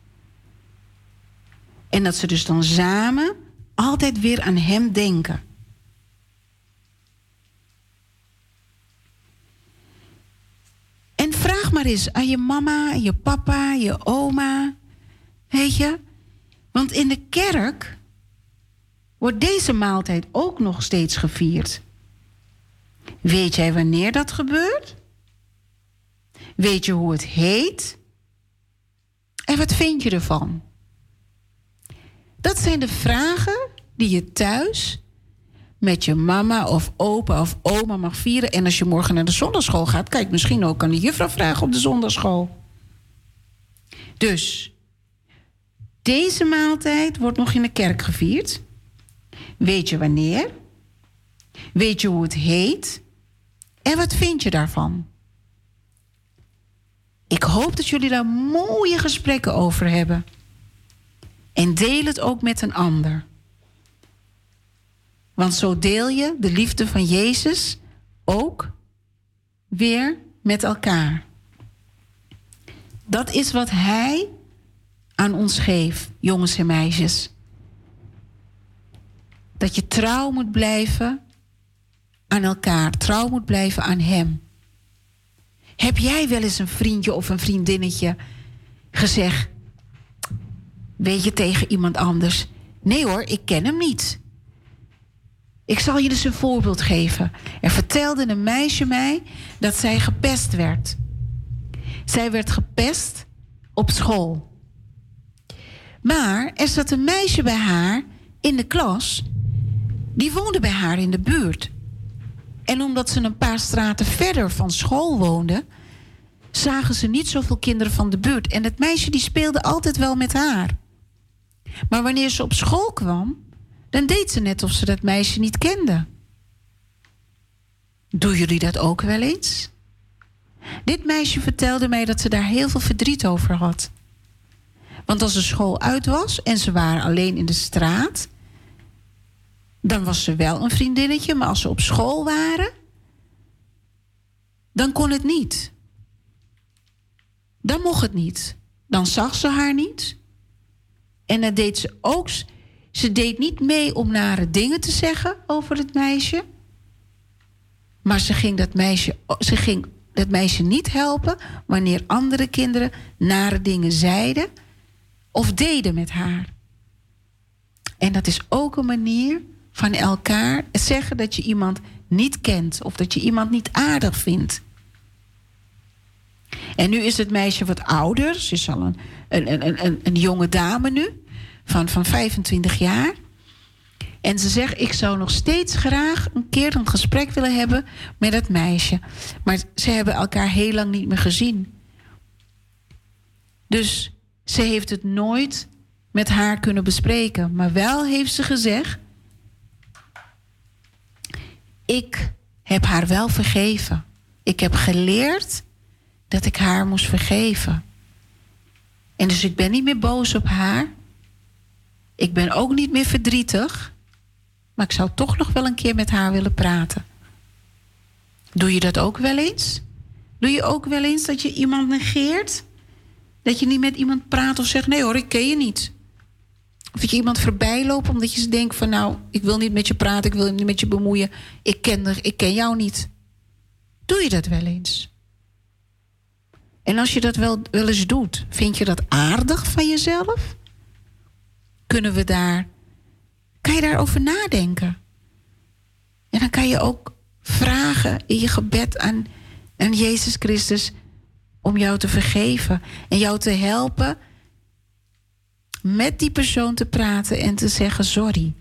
En dat ze dus dan samen altijd weer aan Hem denken. En maar eens aan je mama, je papa, je oma. Weet je? Want in de kerk wordt deze maaltijd ook nog steeds gevierd. Weet jij wanneer dat gebeurt? Weet je hoe het heet? En wat vind je ervan? Dat zijn de vragen die je thuis met je mama of opa of oma mag vieren. En als je morgen naar de zondagschool gaat, kijk misschien ook aan de juffrouw vragen op de zondagschool. Dus, deze maaltijd wordt nog in de kerk gevierd. Weet je wanneer? Weet je hoe het heet? En wat vind je daarvan? Ik hoop dat jullie daar mooie gesprekken over hebben. En deel het ook met een ander. Want zo deel je de liefde van Jezus ook weer met elkaar. Dat is wat Hij aan ons geeft, jongens en meisjes. Dat je trouw moet blijven aan elkaar, trouw moet blijven aan Hem. Heb jij wel eens een vriendje of een vriendinnetje gezegd, weet je tegen iemand anders? Nee hoor, ik ken hem niet. Ik zal je dus een voorbeeld geven. Er vertelde een meisje mij dat zij gepest werd. Zij werd gepest op school. Maar er zat een meisje bij haar in de klas. Die woonde bij haar in de buurt. En omdat ze een paar straten verder van school woonde, zagen ze niet zoveel kinderen van de buurt. En het meisje die speelde altijd wel met haar. Maar wanneer ze op school kwam, dan deed ze net of ze dat meisje niet kende. Doen jullie dat ook wel eens? Dit meisje vertelde mij dat ze daar heel veel verdriet over had. Want als de school uit was en ze waren alleen in de straat, dan was ze wel een vriendinnetje, maar als ze op school waren, dan kon het niet. Dan mocht het niet. Dan zag ze haar niet. En dan deed ze ook ze deed niet mee om nare dingen te zeggen over het meisje. Maar ze ging dat meisje, ze ging dat meisje niet helpen wanneer andere kinderen nare dingen zeiden of deden met haar. En dat is ook een manier van elkaar zeggen dat je iemand niet kent of dat je iemand niet aardig vindt. En nu is het meisje wat ouder. Ze is al een, een, een, een, een jonge dame nu, van, van 25 jaar. En ze zegt: Ik zou nog steeds graag een keer een gesprek willen hebben met dat meisje. Maar ze hebben elkaar heel lang niet meer gezien. Dus ze heeft het nooit met haar kunnen bespreken. Maar wel heeft ze gezegd: Ik heb haar wel vergeven. Ik heb geleerd dat ik haar moest vergeven. En dus ik ben niet meer boos op haar. Ik ben ook niet meer verdrietig. Maar ik zou toch nog wel een keer met haar willen praten. Doe je dat ook wel eens? Doe je ook wel eens dat je iemand negeert? Dat je niet met iemand praat of zegt: nee hoor, ik ken je niet. Of dat je iemand voorbij loopt omdat je denkt van nou, ik wil niet met je praten, ik wil niet met je bemoeien. Ik ken, er, ik ken jou niet. Doe je dat wel eens? En als je dat wel, wel eens doet, vind je dat aardig van jezelf? Kunnen we daar, kan je daarover nadenken? En dan kan je ook vragen in je gebed aan, aan Jezus Christus om jou te vergeven en jou te helpen met die persoon te praten en te zeggen sorry.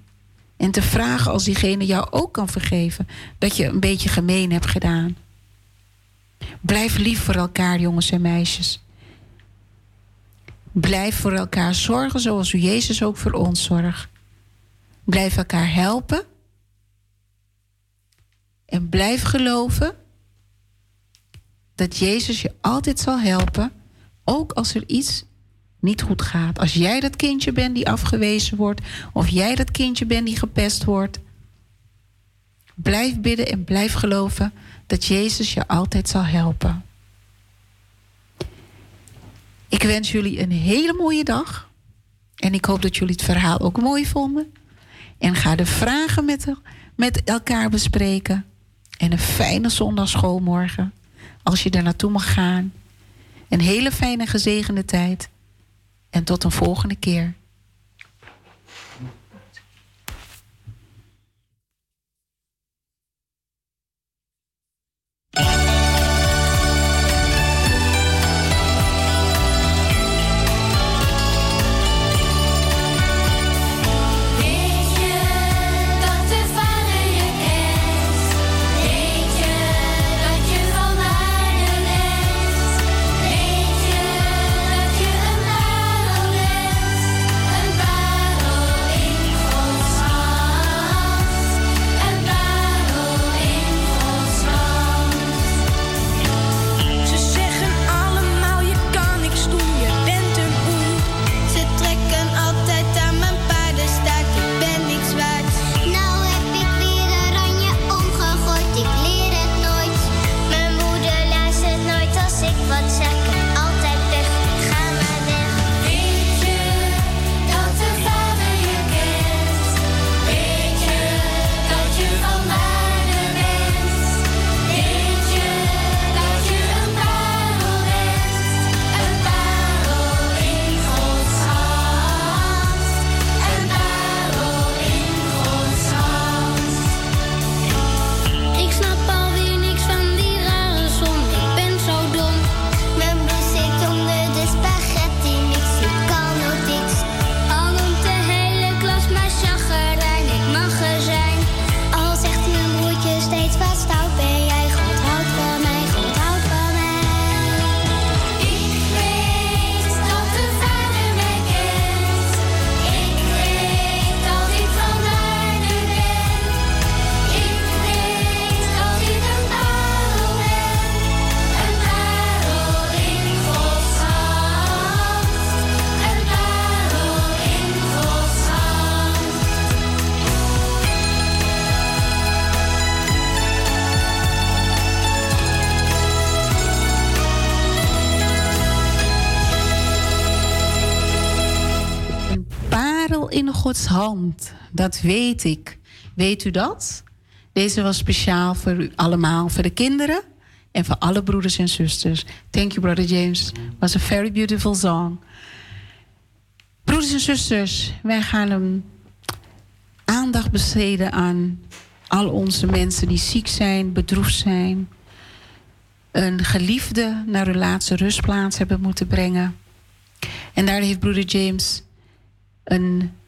En te vragen als diegene jou ook kan vergeven dat je een beetje gemeen hebt gedaan. Blijf lief voor elkaar, jongens en meisjes. Blijf voor elkaar zorgen zoals u Jezus ook voor ons zorgt. Blijf elkaar helpen. En blijf geloven dat Jezus je altijd zal helpen, ook als er iets niet goed gaat. Als jij dat kindje bent die afgewezen wordt, of jij dat kindje bent die gepest wordt, blijf bidden en blijf geloven dat Jezus je altijd zal helpen. Ik wens jullie een hele mooie dag. En ik hoop dat jullie het verhaal ook mooi vonden. En ga de vragen met, met elkaar bespreken. En een fijne zondagschool morgen. Als je daar naartoe mag gaan. Een hele fijne gezegende tijd. En tot een volgende keer. Hand. Dat weet ik. Weet u dat? Deze was speciaal voor u allemaal, voor de kinderen en voor alle broeders en zusters. Thank you, Brother James. was a very beautiful song. Broeders en zusters, wij gaan een aandacht besteden aan al onze mensen die ziek zijn, bedroefd zijn. een geliefde naar hun laatste rustplaats hebben moeten brengen. En daar heeft broeder James een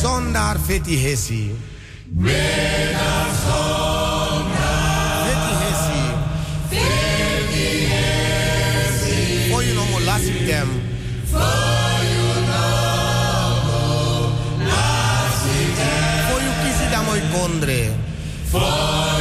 Zondar feti hesi. Vedan zondar. Feti hesi. Feti hesi. For you no more last them. For moi pondre. For you easy.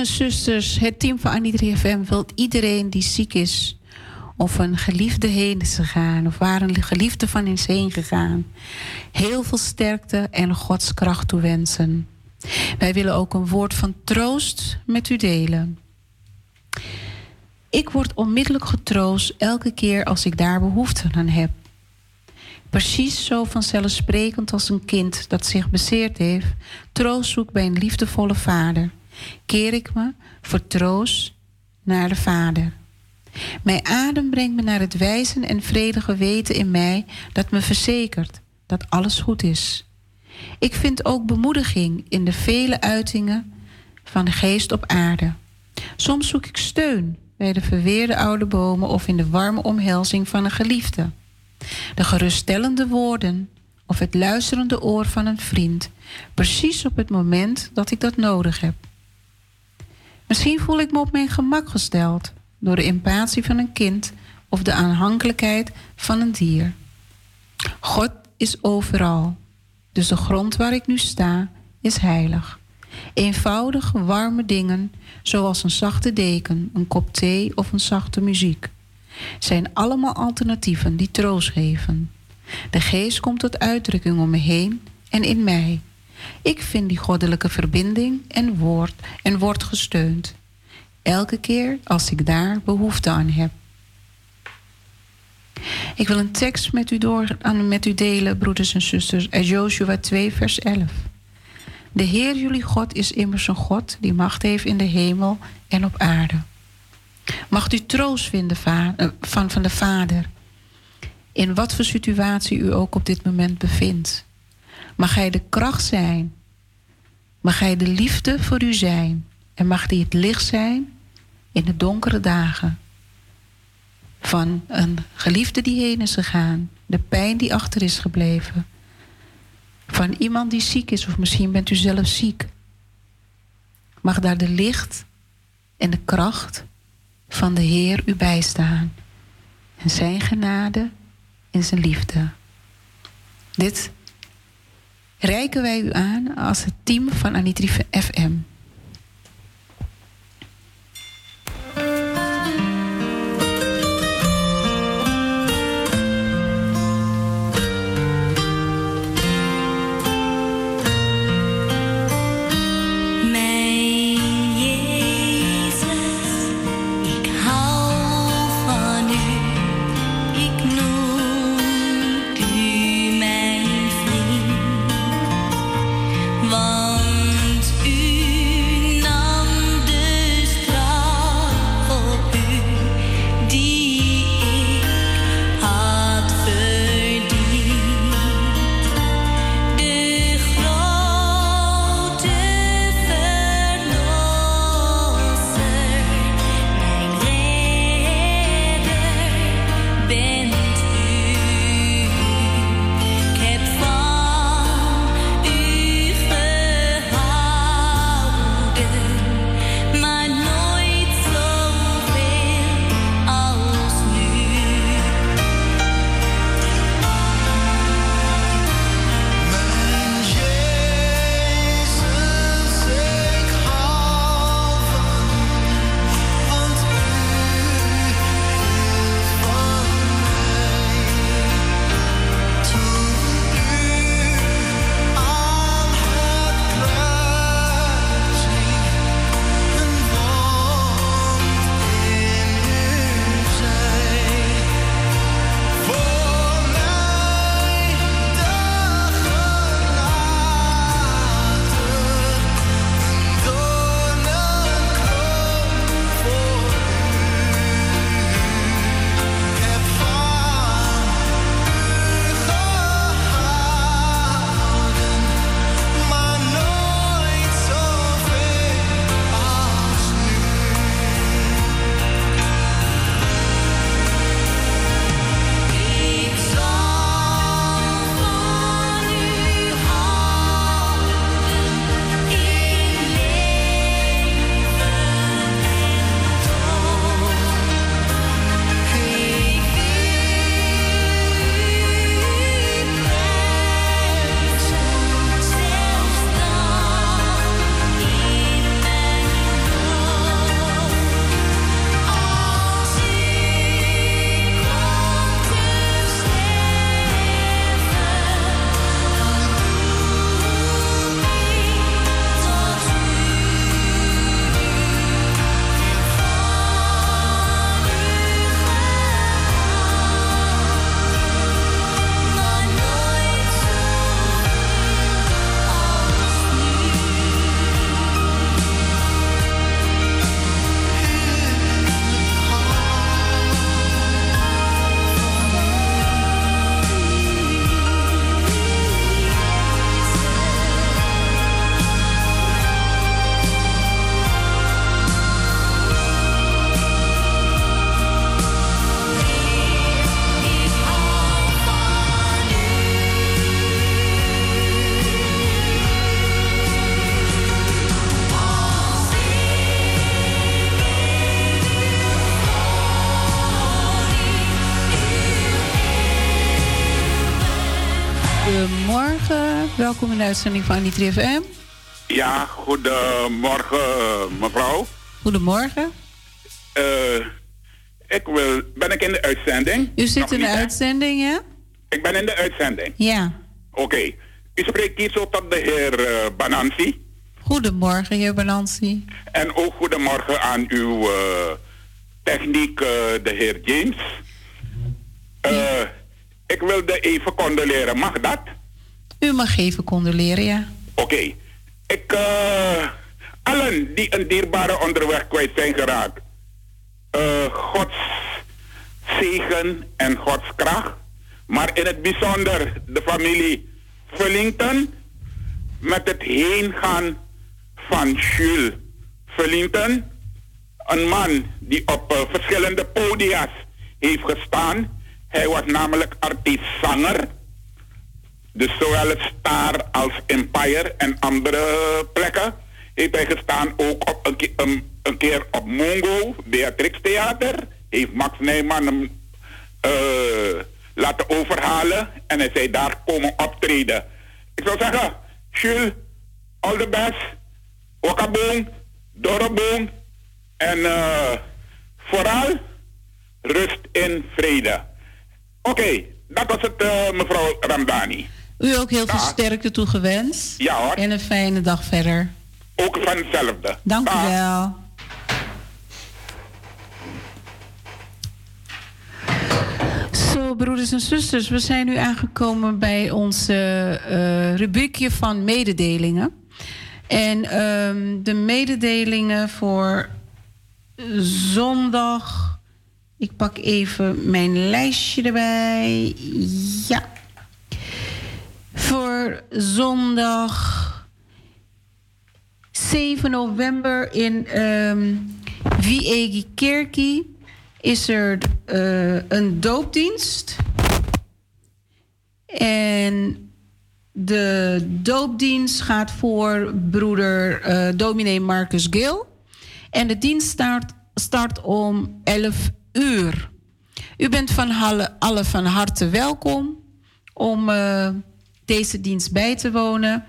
En zusters, het team van Annie FM wil iedereen die ziek is... of een geliefde heen is gegaan... of waar een geliefde van is heen gegaan... heel veel sterkte en Gods kracht toewensen. Wij willen ook een woord van troost met u delen. Ik word onmiddellijk getroost elke keer als ik daar behoefte aan heb. Precies zo vanzelfsprekend als een kind dat zich bezeerd heeft, troost zoekt bij een liefdevolle vader, keer ik me voor troost naar de Vader. Mijn adem brengt me naar het wijzen en vredige weten in mij dat me verzekert dat alles goed is. Ik vind ook bemoediging in de vele uitingen van de geest op aarde. Soms zoek ik steun bij de verweerde oude bomen of in de warme omhelzing van een geliefde. De geruststellende woorden of het luisterende oor van een vriend, precies op het moment dat ik dat nodig heb. Misschien voel ik me op mijn gemak gesteld door de empathie van een kind of de aanhankelijkheid van een dier. God is overal, dus de grond waar ik nu sta is heilig. Eenvoudige, warme dingen, zoals een zachte deken, een kop thee of een zachte muziek, zijn allemaal alternatieven die troost geven. De geest komt tot uitdrukking om me heen en in mij. Ik vind die goddelijke verbinding en word en word gesteund. Elke keer als ik daar behoefte aan heb. Ik wil een tekst met u, door, met u delen, broeders en zusters, uit Joshua 2, vers 11. De Heer jullie God is immers een God die macht heeft in de hemel en op aarde. Mag u troost vinden eh, van, van de Vader, in wat voor situatie u ook op dit moment bevindt. Mag Hij de kracht zijn, mag Hij de liefde voor u zijn en mag Hij het licht zijn in de donkere dagen. Van een geliefde die heen is gegaan, de pijn die achter is gebleven van iemand die ziek is, of misschien bent u zelf ziek. Mag daar de licht en de kracht van de Heer u bijstaan. En zijn genade en zijn liefde. Dit reiken wij u aan als het team van Anitri FM. Welkom in de uitzending van Anitri FM. Ja, goedemorgen mevrouw. Goedemorgen. Uh, ik wil, ben ik in de uitzending? U zit in de uitzending, ja? Ik ben in de uitzending? Ja. Oké. U spreekt hier zo tot de heer uh, Banansi. Goedemorgen, heer Banansi. En ook goedemorgen aan uw uh, techniek, de heer James. Ja. Ik wilde even condoleren, mag dat? U mag even condoleren, ja. Oké. Ik, uh, allen die een dierbare onderweg kwijt zijn geraakt. Uh, Gods zegen en Gods kracht. Maar in het bijzonder de familie Fullington. Met het heengaan van Jules Fullington. Een man die op uh, verschillende podia's heeft gestaan hij was namelijk artiest-zanger. Dus zowel het Star als Empire en andere plekken heeft hij gestaan. Ook op een, keer, op Mongo, Beatrix Theater. Heeft Max Nijman hem uh, laten overhalen. En hij zei daar komen optreden. Ik zou zeggen, Jules, all the best. Wakaboom, Doroboom. En uh, vooral rust in vrede. Oké, dat was het, uh, mevrouw Ramdani. U ook heel veel sterkte toegewenst. Ja hoor. En een fijne dag verder. Ook van hetzelfde. Dank u wel. Zo, broeders en zusters, we zijn nu aangekomen bij ons uh, rubriekje van mededelingen. En um, de mededelingen voor zondag ik pak even mijn lijstje erbij. Ja. Voor zondag 7 november in um, is er uh, een doopdienst. En de doopdienst gaat voor broeder uh, dominee Marcus Gil. En de dienst start, start om 11 uur. U bent van alle, alle van harte welkom om uh, deze dienst bij te wonen.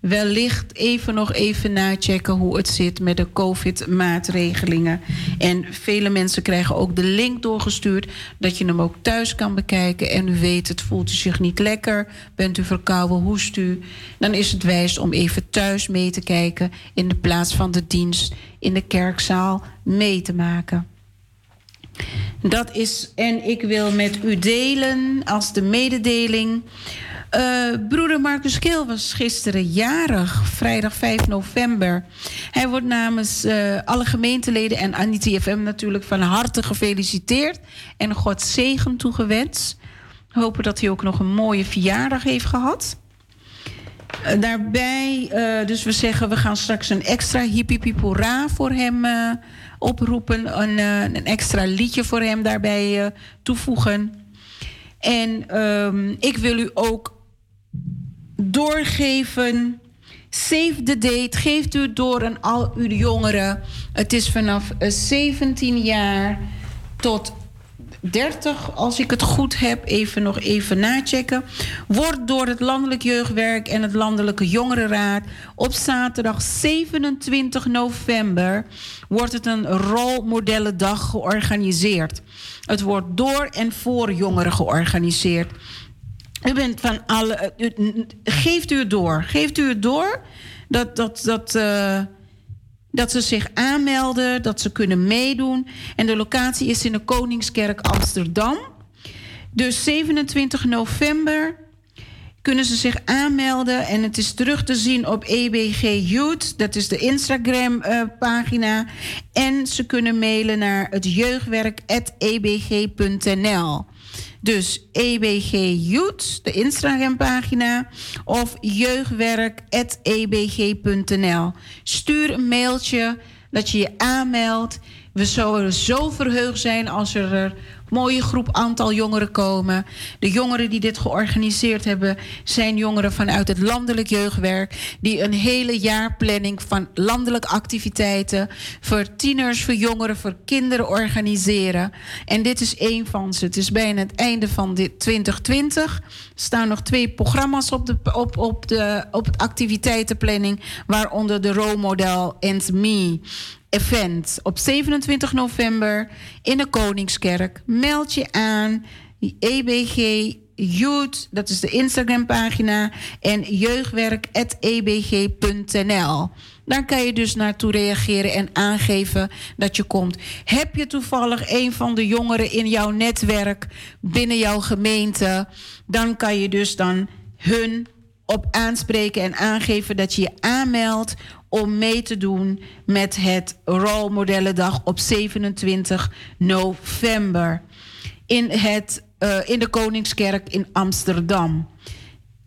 Wellicht even nog even nachecken hoe het zit met de COVID-maatregelingen. En vele mensen krijgen ook de link doorgestuurd dat je hem ook thuis kan bekijken. En u weet, het voelt u zich niet lekker, bent u verkouden, hoest u. Dan is het wijs om even thuis mee te kijken in de plaats van de dienst in de kerkzaal mee te maken. Dat is, en ik wil met u delen als de mededeling. Uh, broeder Marcus Keel was gisteren jarig, vrijdag 5 november. Hij wordt namens uh, alle gemeenteleden en Anita FM natuurlijk van harte gefeliciteerd en God zegen toegewenst. Hopen dat hij ook nog een mooie verjaardag heeft gehad. Uh, daarbij, dus we zeggen, we gaan straks een extra hippie voor hem oproepen, een, eh, een extra liedje voor hem daarbij toevoegen. En um, ik wil u ook doorgeven. Save the date. Geeft u door aan al uw jongeren. Het is vanaf 17 eh, jaar tot 30, als ik het goed heb, even nog even nachecken. Wordt door het Landelijk Jeugdwerk en het Landelijke Jongerenraad op zaterdag 27 november wordt het een rolmodellendag georganiseerd. Het wordt door en voor jongeren georganiseerd. U bent van alle. geeft u het door. Geeft u het door dat. dat, dat uh, dat ze zich aanmelden, dat ze kunnen meedoen. En de locatie is in de Koningskerk Amsterdam. Dus 27 november kunnen ze zich aanmelden. En het is terug te zien op EBG Youth. Dat is de Instagram-pagina. en ze kunnen mailen naar het jeugdwerk.ebg.nl. Dus EBG Youth, de Instagram-pagina, of jeugdwerk.ebg.nl. Stuur een mailtje dat je je aanmeldt. We zouden zo verheugd zijn als er mooie groep aantal jongeren komen. De jongeren die dit georganiseerd hebben, zijn jongeren vanuit het landelijk jeugdwerk. Die een hele jaarplanning van landelijke activiteiten voor tieners, voor jongeren, voor kinderen organiseren. En dit is één van ze. Het is bijna het einde van dit 2020. Er staan nog twee programma's op, de, op, op, de, op het activiteitenplanning, waaronder de rolmodel and Me event op 27 november in de Koningskerk. Meld je aan. EBG Youth, dat is de Instagram-pagina. En jeugdwerk.ebg.nl. Daar kan je dus naartoe reageren en aangeven dat je komt. Heb je toevallig een van de jongeren in jouw netwerk binnen jouw gemeente, dan kan je dus dan hun op aanspreken en aangeven dat je je aanmeldt om mee te doen met het Rolmodellendag op 27 november in, het, uh, in de Koningskerk in Amsterdam.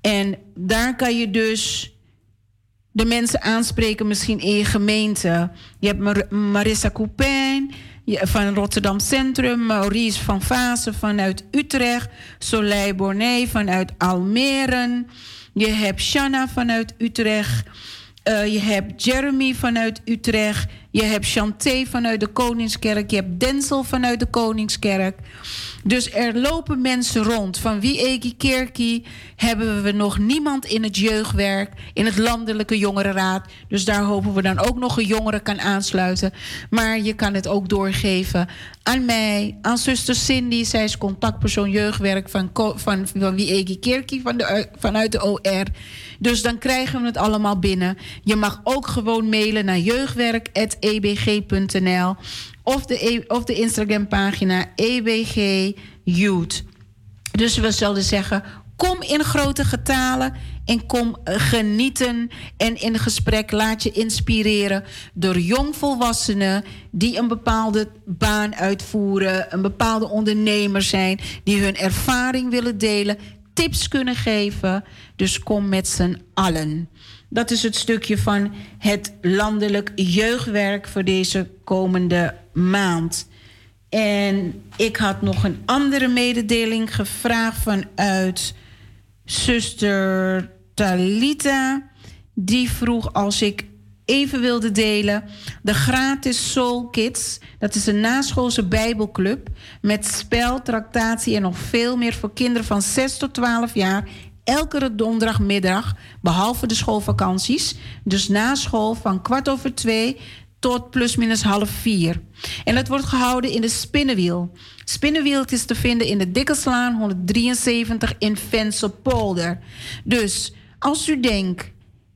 En daar kan je dus de mensen aanspreken, misschien in je gemeente. Je hebt Mar Marissa Coupin van Rotterdam Centrum, Maurice van Vaassen vanuit Utrecht, Soleil Bornet vanuit Almere. Je hebt Shanna vanuit Utrecht. Uh, je hebt Jeremy vanuit Utrecht. Je hebt Chanté vanuit de Koningskerk. Je hebt Denzel vanuit de Koningskerk. Dus er lopen mensen rond. Van wie Eki Kerkie hebben we nog niemand in het jeugdwerk, in het landelijke jongerenraad. Dus daar hopen we dan ook nog een jongere kan aansluiten. Maar je kan het ook doorgeven aan mij, aan zuster Cindy. Zij is contactpersoon jeugdwerk van, van, van wie Eki Kerkie van de, vanuit de OR. Dus dan krijgen we het allemaal binnen. Je mag ook gewoon mailen naar jeugdwerk.ebg.nl of de, e- of de Instagram-pagina EBG Youth. Dus we zullen zeggen: kom in grote getalen en kom eh, genieten en in gesprek laat je inspireren door jongvolwassenen die een bepaalde baan uitvoeren, een bepaalde ondernemer zijn, die hun ervaring willen delen, tips kunnen geven. Dus kom met z'n allen. Dat is het stukje van het landelijk jeugdwerk voor deze komende maand. En ik had nog een andere mededeling gevraagd vanuit zuster Talita. Die vroeg als ik even wilde delen. De gratis Soul Kids. Dat is een naschoolse bijbelclub. Met spel, tractatie en nog veel meer voor kinderen van 6 tot 12 jaar elke donderdagmiddag, behalve de schoolvakanties. Dus na school van kwart over twee tot plusminus half vier. En het wordt gehouden in de Spinnenwiel. Spinnenwiel is te vinden in de Dikkelslaan 173 in Venselpolder. Dus als u denkt,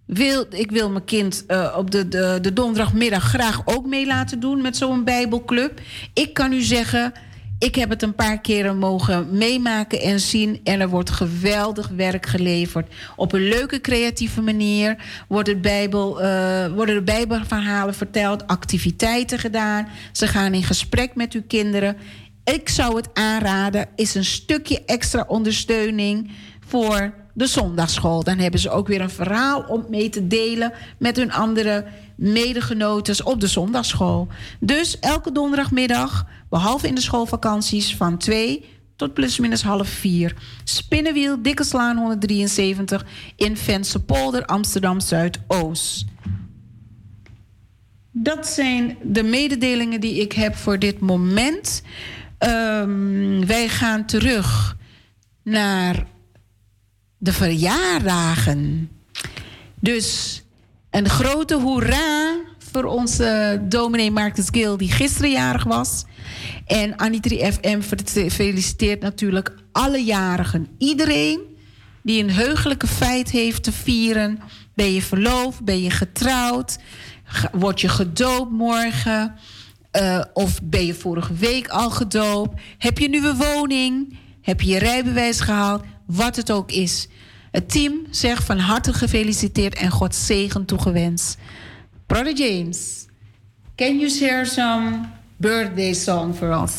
wil, ik wil mijn kind uh, op de, de, de donderdagmiddag graag ook mee laten doen met zo'n Bijbelclub. Ik kan u zeggen ik heb het een paar keren mogen meemaken en zien. En er wordt geweldig werk geleverd. Op een leuke, creatieve manier wordt Bijbel, uh, worden de Bijbelverhalen verteld, activiteiten gedaan. Ze gaan in gesprek met uw kinderen. Ik zou het aanraden, is een stukje extra ondersteuning voor de zondagschool. Dan hebben ze ook weer een verhaal om mee te delen met hun andere medegenoten op de zondagschool. Dus elke donderdagmiddag, behalve in de schoolvakanties, van 2 tot plusminus half 4. Spinnenwiel, Dikke Slaan 173 in Vensterpolder, Amsterdam Zuidoost. Dat zijn de mededelingen die ik heb voor dit moment. Um, wij gaan terug naar de verjaardagen. Dus een grote hoera voor onze dominee Marcus Gil, die gisteren jarig was. En Anitri FM feliciteert natuurlijk alle jarigen. Iedereen die een heugelijke feit heeft te vieren. Ben je verloofd? Ben je getrouwd? Word je gedoopt morgen? Uh, of ben je vorige week al gedoopt? Heb je een woning? Heb je je rijbewijs gehaald? Wat het ook is. Het team zegt van harte gefeliciteerd en God zegen toegewenst. Brother James, can you share some birthday song for us?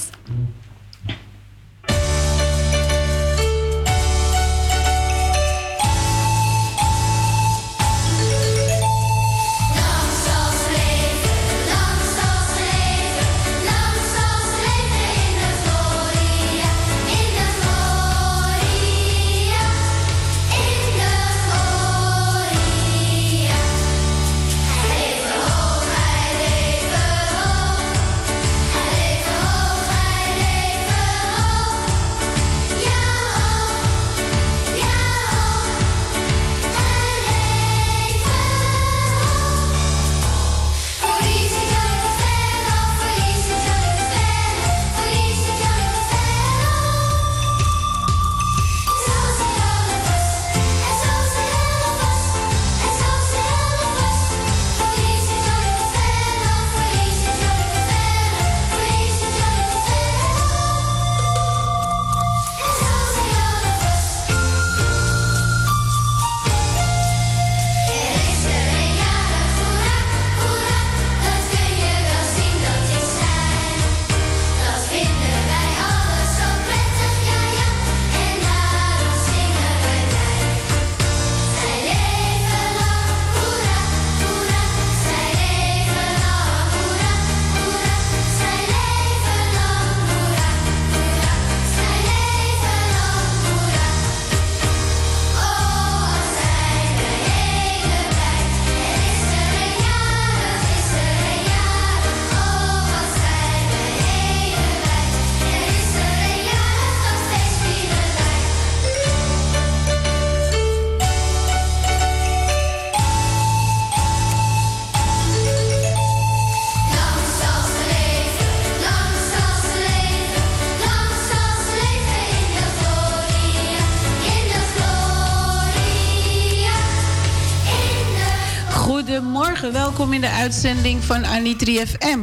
Uitzending van Anitri FM.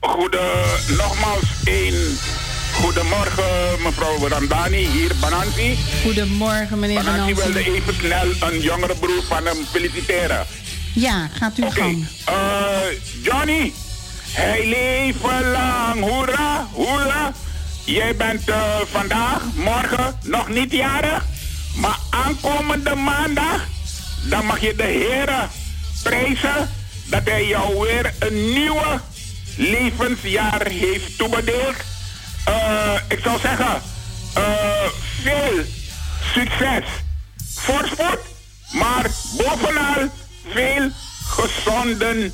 Goede, nogmaals een goedemorgen mevrouw Randani, hier Bananti. Goedemorgen meneer Bananti Bananti. wilde even snel een jongere broer van hem feliciteren. Ja, gaat u Oké, gang. eh, Johnny, hij leven lang, hoera, hoera. Jij bent eh, vandaag, morgen nog niet jarig, maar aankomende maandag, dan mag je de Heer prijzen dat hij jou weer een nieuwe levensjaar heeft toebedeeld. Eh, ik zou zeggen, eh, veel succes, voorspoed, maar bovenal veel gezonde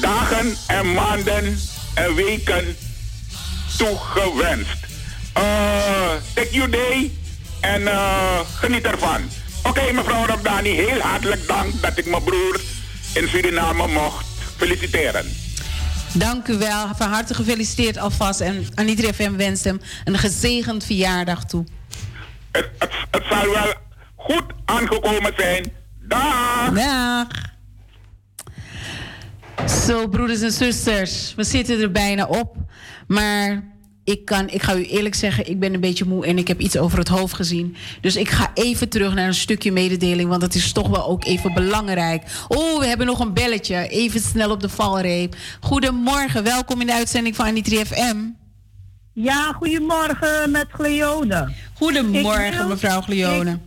dagen en maanden en weken toegewenst. Uh, take your day en geniet ervan. Oké, mevrouw Rabdani, heel hartelijk dank dat ik mijn broer in Suriname mocht feliciteren. Dank u wel. Van harte gefeliciteerd alvast. En Anitri FM wenst hem een gezegend verjaardag toe. Het, het, het zal wel goed aangekomen zijn. Dag! Dag. Zo, broeders en zusters, we zitten er bijna op. Maar ik, kan, ik ga u eerlijk zeggen, ik ben een beetje moe en ik heb iets over het hoofd gezien. Dus ik ga even terug naar een stukje mededeling, want dat is toch wel ook even belangrijk. Oh, we hebben nog een belletje. Even snel op de valreep. Goedemorgen, welkom in de uitzending van Anitri FM. Ja, goedemorgen met Gleone. Goedemorgen, wil- mevrouw Glione. Ik,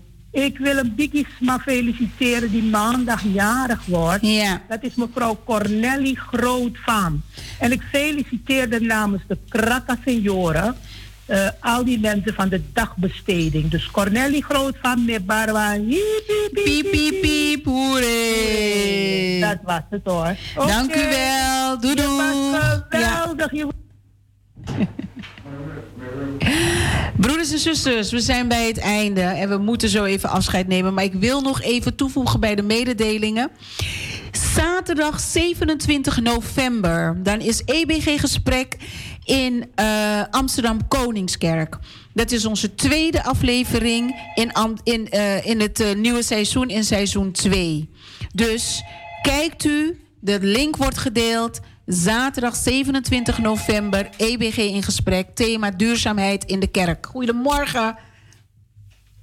ik wil een Bikisma feliciteren die maandag jarig wordt. Ja. Dat is mevrouw Cornelly Grootvaam. En ik feliciteer de namens de Krakka Senioren. eh, al die mensen van de dagbesteding. Dus Cornelly Grootvaam, meneer Barwa. hiep, hiep, hiep, Piep, piep, hiep, piep, hoeré. Dat was het hoor. Dank u wel. Doei, Je doei. was Ja. geweldig. Je Broeders en zusters, we zijn bij het einde en we moeten zo even afscheid nemen. Maar ik wil nog even toevoegen bij de mededelingen. Zaterdag 27 november, dan is EBG Gesprek in eh, Amsterdam Koningskerk. Dat is onze tweede aflevering in, in, eh, in het eh, nieuwe seizoen, in seizoen 2. Dus kijkt u, de link wordt gedeeld. Zaterdag 27 november, EBG in gesprek. Thema duurzaamheid in de kerk. Goedemorgen.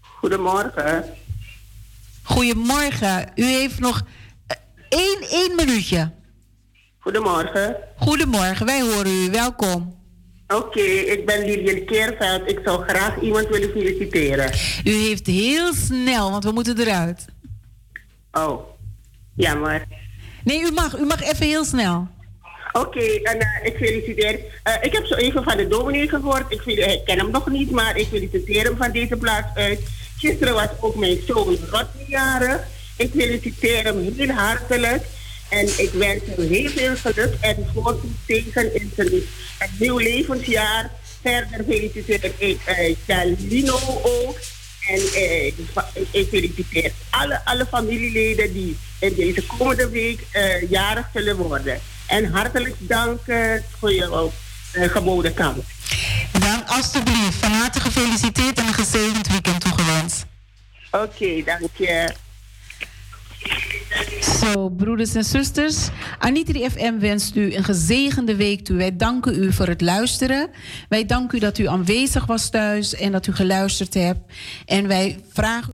Goedemorgen. Goedemorgen. U heeft nog eh, één, één minuutje. Goedemorgen. Goedemorgen, wij horen u. Welkom. Oké, ik ben Lilian Keerveld. Ik zou graag iemand willen feliciteren. U heeft heel snel, want we moeten eruit. Oh, jammer. Nee, u mag. U mag even heel snel. Oké, en eh, ik feliciteer. eh, ik heb zo even van de dominee gehoord. Ik, ken hem nog niet, maar ik feliciteer hem van deze plaats uit. Gisteren was ook mijn zoon Rodney jarig. Ik feliciteer hem heel hartelijk. En ik wens hem heel veel geluk en tegen in zijn nieuw levensjaar. Verder feliciteer ik eh Jalino ook. En ik feliciteer alle, alle familieleden die in deze komende week jarig zullen worden. En hartelijk dank eh, voor jouw eh, geboden kans. Dan alstublieft, van harte gefeliciteerd en een gezegend weekend toegewenst. Oké, dank je. Zo, broeders en zusters. Anitri FM wenst u een gezegende week toe. Wij danken u voor het luisteren. Wij danken u dat u aanwezig was thuis en dat u geluisterd hebt. En wij vragen